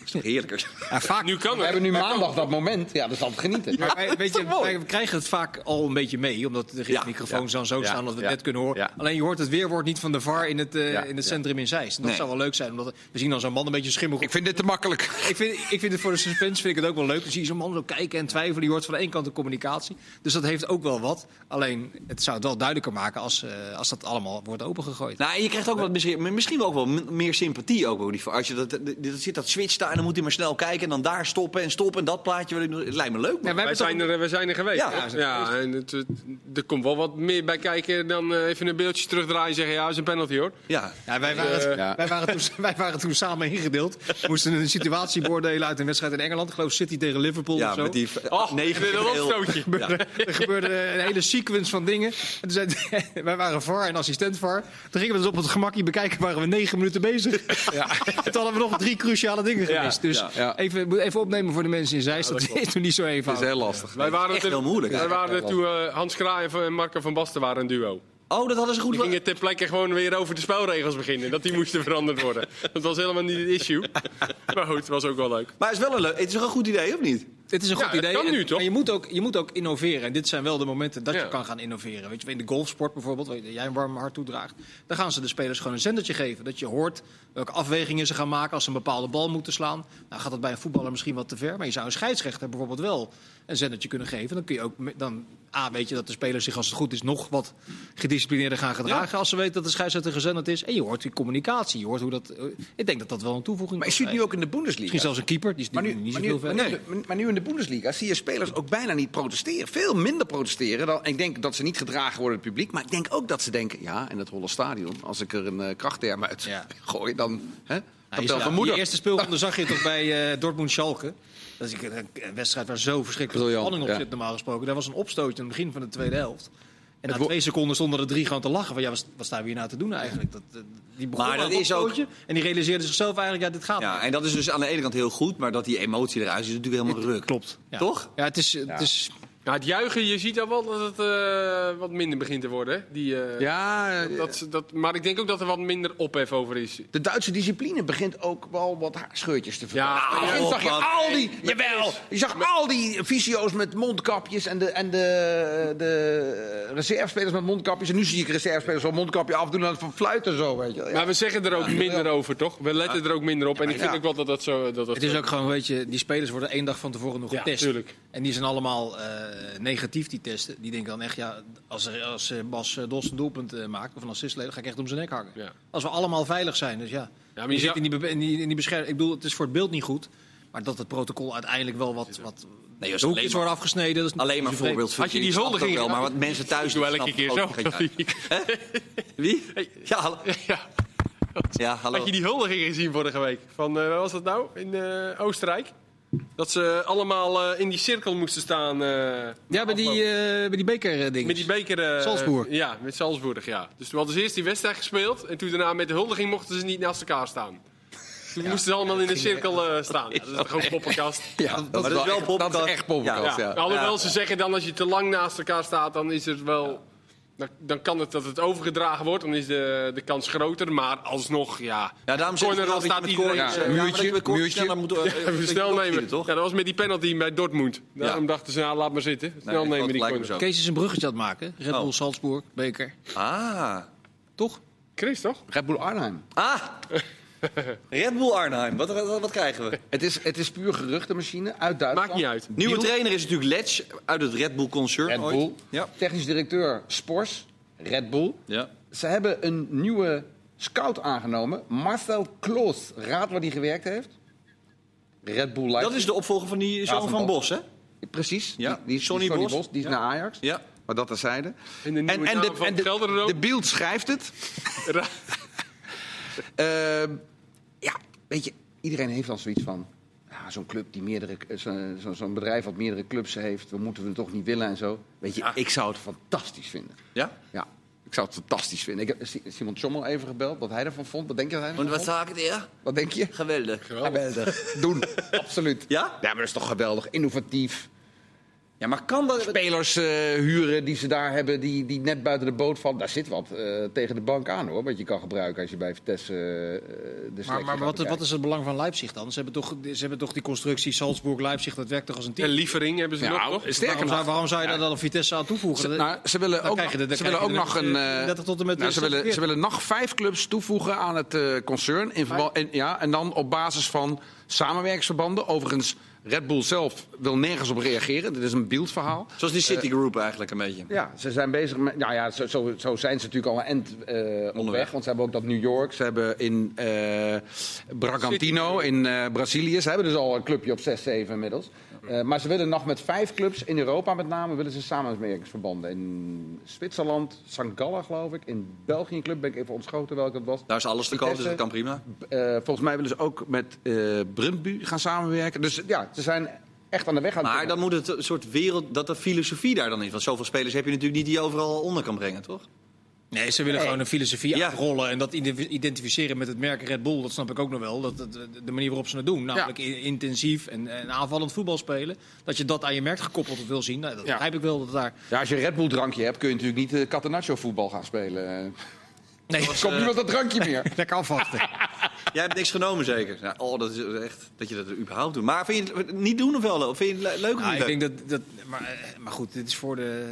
Is toch heerlijker? Ja, vaak, Nu kan We het. hebben nu maandag dat moment. Ja, dat is altijd genieten. Maar wij, weet je, wij krijgen het vaak al een beetje mee, omdat de Ja, microfoons dan zo ja, staan dat we het net kunnen horen. ja. Alleen je hoort het weerwoord niet van de VAR in het, eh, Ja, in het ja. centrum in Zeist. Dat Nee. zou wel leuk zijn, omdat we zien dan zo'n man een beetje schimmig. Ik vind dit te makkelijk. Ik vind, ik vind het voor de suspense vind ik het ook wel leuk. Dan zie je zo'n man zo kijken en twijfelen. Die hoort van de ene kant de communicatie. Dus dat heeft ook wel wat. Alleen, het zou het wel duidelijker maken als, eh, als dat allemaal wordt opengegooid. Nou, en je krijgt ook wat misschien, misschien ook wel meer sympathie ook. Als je dat, dat, dat zit dat switch daar dan moet hij maar snel kijken en dan daar stoppen en stoppen en dat plaatje. wil ik nog- Het lijkt me leuk. Ja, wij zijn, toch- er, wij zijn er geweest. Ja, we en het, het- er komt wel wat meer bij kijken dan eh, even een beeldje terugdraaien en zeggen... ja, dat is een penalty hoor. Ja. Ja, wij, waren, Eh, ja. wij, waren toen, wij waren toen samen ingedeeld. We moesten een situatie beoordelen uit een wedstrijd in Engeland. Ik geloof City tegen Liverpool Ja, of zo. met die Oh, negen. Er gebeurde een hele sequence van dingen. En toen zei, wij waren VAR en assistent VAR. Toen gingen we dus op het gemakje bekijken, waren we negen minuten bezig. Ja. Toen hadden we nog drie cruciale dingen Ja, Dus ja, ja. Even, moet even opnemen voor de mensen in Zeist. dat is toen niet zo Dat is heel lastig. Wij waren echt er- heel moeilijk, Wij waren toen eh, Hans Kraai en Marco van Basten waren een duo. Oh, dat hadden ze goed. Die gingen ter plekke gewoon weer over de spelregels beginnen. Dat die moesten veranderd worden. Dat was helemaal niet het issue. Maar goed, het was ook wel leuk. Maar het is wel een leuk. Het is toch een goed idee, of niet? Het is een goed idee. kan En- nu, toch? Maar je moet, ook, je moet ook innoveren. En dit zijn wel de momenten dat Ja. je kan gaan innoveren. Weet je, in de golfsport bijvoorbeeld, waar jij een warm hart toedraagt. Dan gaan ze de spelers gewoon een zendertje geven. Dat je hoort welke afwegingen ze gaan maken als ze een bepaalde bal moeten slaan. Nou gaat dat bij een voetballer misschien wat te ver. Maar je zou een scheidsrechter bijvoorbeeld wel een zendertje kunnen geven. Dan kun je ook dan, A, weet je dat de spelers zich als het goed is nog wat gedisciplineerder gaan gedragen. Als ze weten dat de scheidsrechter gezenderd is. En je hoort die communicatie. Je hoort hoe dat, eh, ik denk dat dat wel een toevoeging Maar je ziet nu ook in de Bundesliga. Misschien zelfs een keeper. Die is Maar nu, niet zoveel maar nu- maar nu in de Bundesliga zie je spelers ook bijna niet protesteren. Veel minder protesteren. Dan, ik denk dat ze niet gedragen worden door het publiek. Maar ik denk ook dat ze denken... ja, in het Holle Stadion, als ik er een eh, krachtterm uit Ja. gooi... dan, hè, Nou, je zag- mijn moeder. Die eerste speelronde zag je toch bij eh Dortmund Schalke. Dat is een, wedstrijd waar zo verschrikkelijk spanning op ja. zit, normaal gesproken. Daar was een opstootje aan het begin van de tweede helft. En na twee seconden stonden er drie gewoon te lachen. Van ja, wat, wat staan we hier nou te doen eigenlijk? Dat, die begon Maar dat is ook- opstootje En die realiseerde zichzelf eigenlijk, ja, dit gaat Ja, niet. en dat is dus aan de ene kant heel goed, maar dat die emotie eruit is, is natuurlijk helemaal ruk. Klopt. Ja. Toch? Ja, het is... Het is Ja, het juichen, je ziet al wel dat het eh, wat minder begint te worden. hè. Die, eh, Ja, eh, dat, ze- dat, maar ik denk ook dat er wat minder ophef over is. de Duitse discipline begint ook wel wat haarscheurtjes te vertonen. Ja, ja, zag je al die, jawel, je zag al die fysio's met mondkapjes en de, en de, de reservespelers met mondkapjes. En nu zie ik reservespelers zo'n mondkapje afdoen en van fluiten zo, weet je. wel. Ja. Maar we zeggen er ook minder over, toch? We letten er ook minder op. En ik vind ja. ook wel dat dat zo... Dat dat Het is zo- ook gewoon, weet je, die spelers worden één dag van tevoren nog Ja, getest. tuurlijk. En die zijn allemaal eh, negatief, die testen. Die denken dan echt, ja, als, er, als eh, Bas eh, Dos een doelpunt eh, maakt of een assist levert, ga ik echt om zijn nek hangen. Ja. Als we allemaal veilig zijn, dus ja. maar je je zit in die, in die, in die bescherming. Ik bedoel, het is voor het beeld niet goed. Maar dat het protocol uiteindelijk wel wat, wat Nee, als de hoekjes worden afgesneden. Dat is Alleen maar voorbeeld. Had je die huldiging wel, maar wat mensen thuis Doe elke keer ook zo. Wie? Ja, hallo. Ja. Ja, hallo. Had je die huldiging gezien vorige week? Van, eh, waar was dat nou? In eh, Oostenrijk? Dat ze allemaal eh, in die cirkel moesten staan. eh, Ja, bij die, eh bij die beker dingen. met die beker. eh, Salzburg. ja, met Salzburg, ja. Dus toen hadden ze eerst die wedstrijd gespeeld. En toen daarna met de huldiging mochten ze niet naast elkaar staan. Toen moesten ze allemaal in een cirkel eh, staan. Ja, dat is gewoon poppenkast. Ja, dat, maar dat is wel echt- poppenkast. Dat is echt poppenkast, Ja. ja. Alhoewel ze zeggen dan als je te lang naast elkaar staat, dan is het wel. Dan, dan kan het dat het overgedragen wordt, dan is de, de kans groter. Maar alsnog, ja. Ja, daarom zeg ik Corner je staat iedereen. Ja, eh, ja, maar muurtje, muurtje. sneller moet, eh, Even snel nemen. toch? Ja, dat was met die penalty bij Dortmund. Daarom dachten ze, nou, laat maar zitten. Snel Nee, nemen die corner. zo. Kees is een bruggetje aan het maken. Red Bull Oh. Salzburg, beker. Ah. Toch? Chris, toch? Red Bull Arnhem. Ah. Red Bull Arnhem. Wat, wat, wat krijgen we? Het is, het is puur geruchtenmachine uit Duitsland. Maakt niet uit. Nieuwe Biel- trainer is natuurlijk Letch uit het Red Bull concern. Red. Bull. Ja. Technisch directeur Spors, Red Bull. ja. Ze hebben een nieuwe scout aangenomen. Marcel Kloos. Raad waar hij gewerkt heeft. Red Bull Leipzig. Dat is de opvolger van die zoon van van Bos. Bos, hè? Precies. Ja, Die, die, Sonny Sonny Bos. Bos. Die is Ja. naar Ajax. Ja. Maar dat terzijde. En de naam van de, de Beeld schrijft het. Ehm, ja, weet je, iedereen heeft dan zoiets van... Ja, zo'n club die meerdere... Zo'n zo, zo'n bedrijf wat meerdere clubs heeft... we moeten we het toch niet willen en zo. Weet je, ik zou het fantastisch vinden. Ja? Ja, ik zou het fantastisch vinden. Ik heb Si- Simon Tjommel even gebeld, wat hij ervan vond. Wat denk je dat hij ervan En wat vond? zaken er? Wat denk je? Geweldig. Geweldig. Doen, absoluut. Ja? Ja, maar dat is toch geweldig. Innovatief. Ja, maar kan dat... Spelers eh, huren die ze daar hebben, die, die net buiten de boot vallen. Daar zit wat eh, tegen de bank aan hoor, wat je kan gebruiken als je bij Vitesse eh, de Maar, maar wat, wat is het belang van Leipzig dan? Ze hebben toch, ze hebben toch die constructie Salzburg-Leipzig, dat werkt toch als een team? En Lievering hebben ze Ja, nog, toch? sterker waarom, zou, nog, waarom zou je daar dan een Vitesse aan toevoegen? Ze, nou, ze willen dan ook, de- dan ze willen ook nog een. 30 tot en met nou, ze, willen, 46. ze willen nog vijf clubs toevoegen aan het eh, concern. In verband, en, ja, en dan op basis van samenwerkingsverbanden. Overigens, Red Bull zelf wil nergens op reageren. Dit is een beeldverhaal. Zoals die Citigroup eigenlijk een beetje. Ja, ze zijn bezig met. Nou ja, zo, zo, zo zijn ze natuurlijk al een end eh, Onderweg. weg. Want ze hebben ook dat New York. Ze hebben in eh Bragantino in eh, Brazilië. Ze hebben dus al een clubje op 6, 7 inmiddels. Eh, maar ze willen nog met vijf clubs in Europa met name willen ze samenwerkingsverbanden. In Zwitserland, St. Gallen geloof ik. In België een club, ben ik even ontschoten welke dat was. Daar is alles te koop, dus dat kan prima. Eh, volgens mij willen ze ook met eh Brøndby gaan samenwerken. Dus ja, ze zijn echt aan de weg aan het Maar dan moet het een soort wereld, dat de filosofie daar dan in. Want zoveel spelers heb je natuurlijk niet die je overal onder kan brengen, toch? Nee, ze willen gewoon een filosofie Ja. afrollen en dat ide- identificeren met het merk Red Bull. Dat snap ik ook nog wel. Dat, dat- de manier waarop ze het doen, namelijk in- intensief en, en aanvallend voetbal spelen. Dat je dat aan je merk gekoppeld wil zien. Nou, dat Ja. begrijp ik wel. Dat daar... Ja, als je een Red Bull drankje hebt, kun je natuurlijk niet uh, Catenaccio voetbal gaan spelen. Nee, Er komt niemand dat drankje meer. lekker afwachten. Jij hebt niks genomen zeker? Ja, oh, dat is echt dat je dat überhaupt doet. Maar vind je het niet doen of wel? Of vind je het le- leuk of Nou, niet ik leuk? denk dat, dat maar, eh, maar goed, dit is voor de,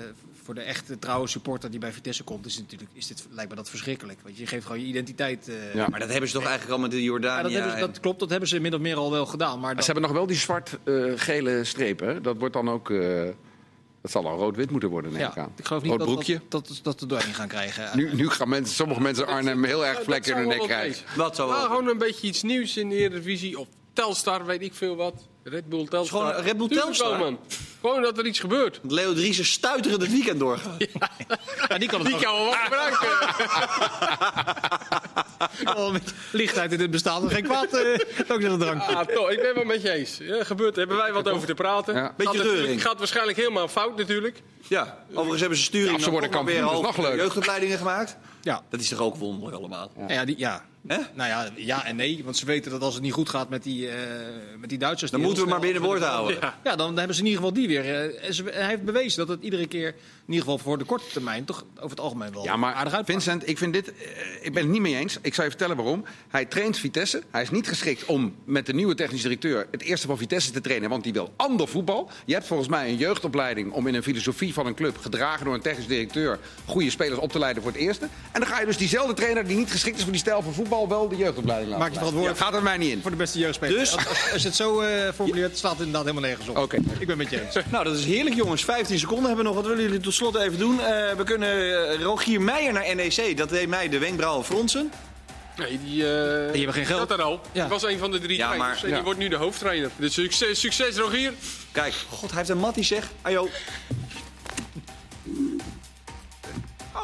voor de echte trouwe supporter die bij Vitesse komt, is, natuurlijk, is dit, lijkt me dat verschrikkelijk. Want je geeft gewoon je identiteit. eh, Ja. Maar dat hebben ze toch eigenlijk al met de ja, Jordanië. dat, dat klopt, dat hebben ze min of meer al wel gedaan. Maar Ze hebben nog wel die zwart-gele strepen. Dat wordt dan ook. eh, dat zal dan rood-wit moeten worden, neem ik ja, aan. ik geloof niet rood dat, broekje. dat, dat, dat, er doorheen gaan krijgen. Nu, nu gaan mensen, sommige mensen Arnhem heel erg vlekken in hun nek krijgen. Wat zo? Nou, gewoon een beetje iets nieuws in de Eredivisie. Of Telstar, weet ik veel wat. Red Bull Telstar. Gewoon Red Bull Telstar? wel, man. Gewoon dat er iets gebeurt. Leo Driessen stuiterend het weekend doorgaan. Ja, die kan het Die kan wel wat gebruiken. met lichtheid in het bestaan. nog Geen kwaad. eh ook een drankje. Ah, toch, ik ben het wel met je eens. Ja, gebeurt, hebben wij wat over te praten. Ja. Beetje gaat, reuring. gaat waarschijnlijk helemaal fout natuurlijk. Ja, overigens hebben ze sturing Ja, ze worden kampioen, weer dat is nog leuk. jeugdopleidingen gemaakt. Ja. Dat is toch ook wonderlijk allemaal. Ja, die, ja. Hè? Nou ja, ja en nee. Want ze weten dat als het niet goed gaat met die, eh, met die Duitsers... Dan die moeten we maar binnen woord houden. Ja. Ja, dan hebben ze in ieder geval die weer. eh, ze- hij heeft bewezen dat het iedere keer, in ieder geval voor de korte termijn, toch over het algemeen wel Ja, aardig maar. Vincent, ik vind dit. eh, ik ben het niet mee eens. Ik zal je vertellen waarom. Hij traint Vitesse. Hij is niet geschikt om met de nieuwe technisch directeur het eerste van Vitesse te trainen, want die wil ander voetbal. Je hebt volgens mij een jeugdopleiding om in een filosofie van een club, gedragen door een technisch directeur, goede spelers op te leiden voor het eerste. En dan ga je dus diezelfde trainer die niet geschikt is voor die stijl van voetbal, wel de jeugdopleiding laten. Maak je verantwoordelijk Ja, gaat er mij niet in. Voor de beste jeugdspeler. Dus- Als, als, als je het zo eh, formuleert, staat het inderdaad helemaal nergens op. Oké. Ik ben met je eens. Nou, dat is heerlijk jongens. 15 seconden hebben we nog. Wat willen jullie tot slot even doen? Eh, we kunnen eh, Rogier Meijer naar NEC. Dat deed mij de wenkbrauwen fronsen. Nee, die, eh hebben geen geld. Dat al. Ja. Die was een van de drie Ja, trainers. maar- en die wordt nu de hoofdtrainer. Dus succes, succes Rogier. Kijk, god, hij heeft een mattie zeg. Ajo. Oh.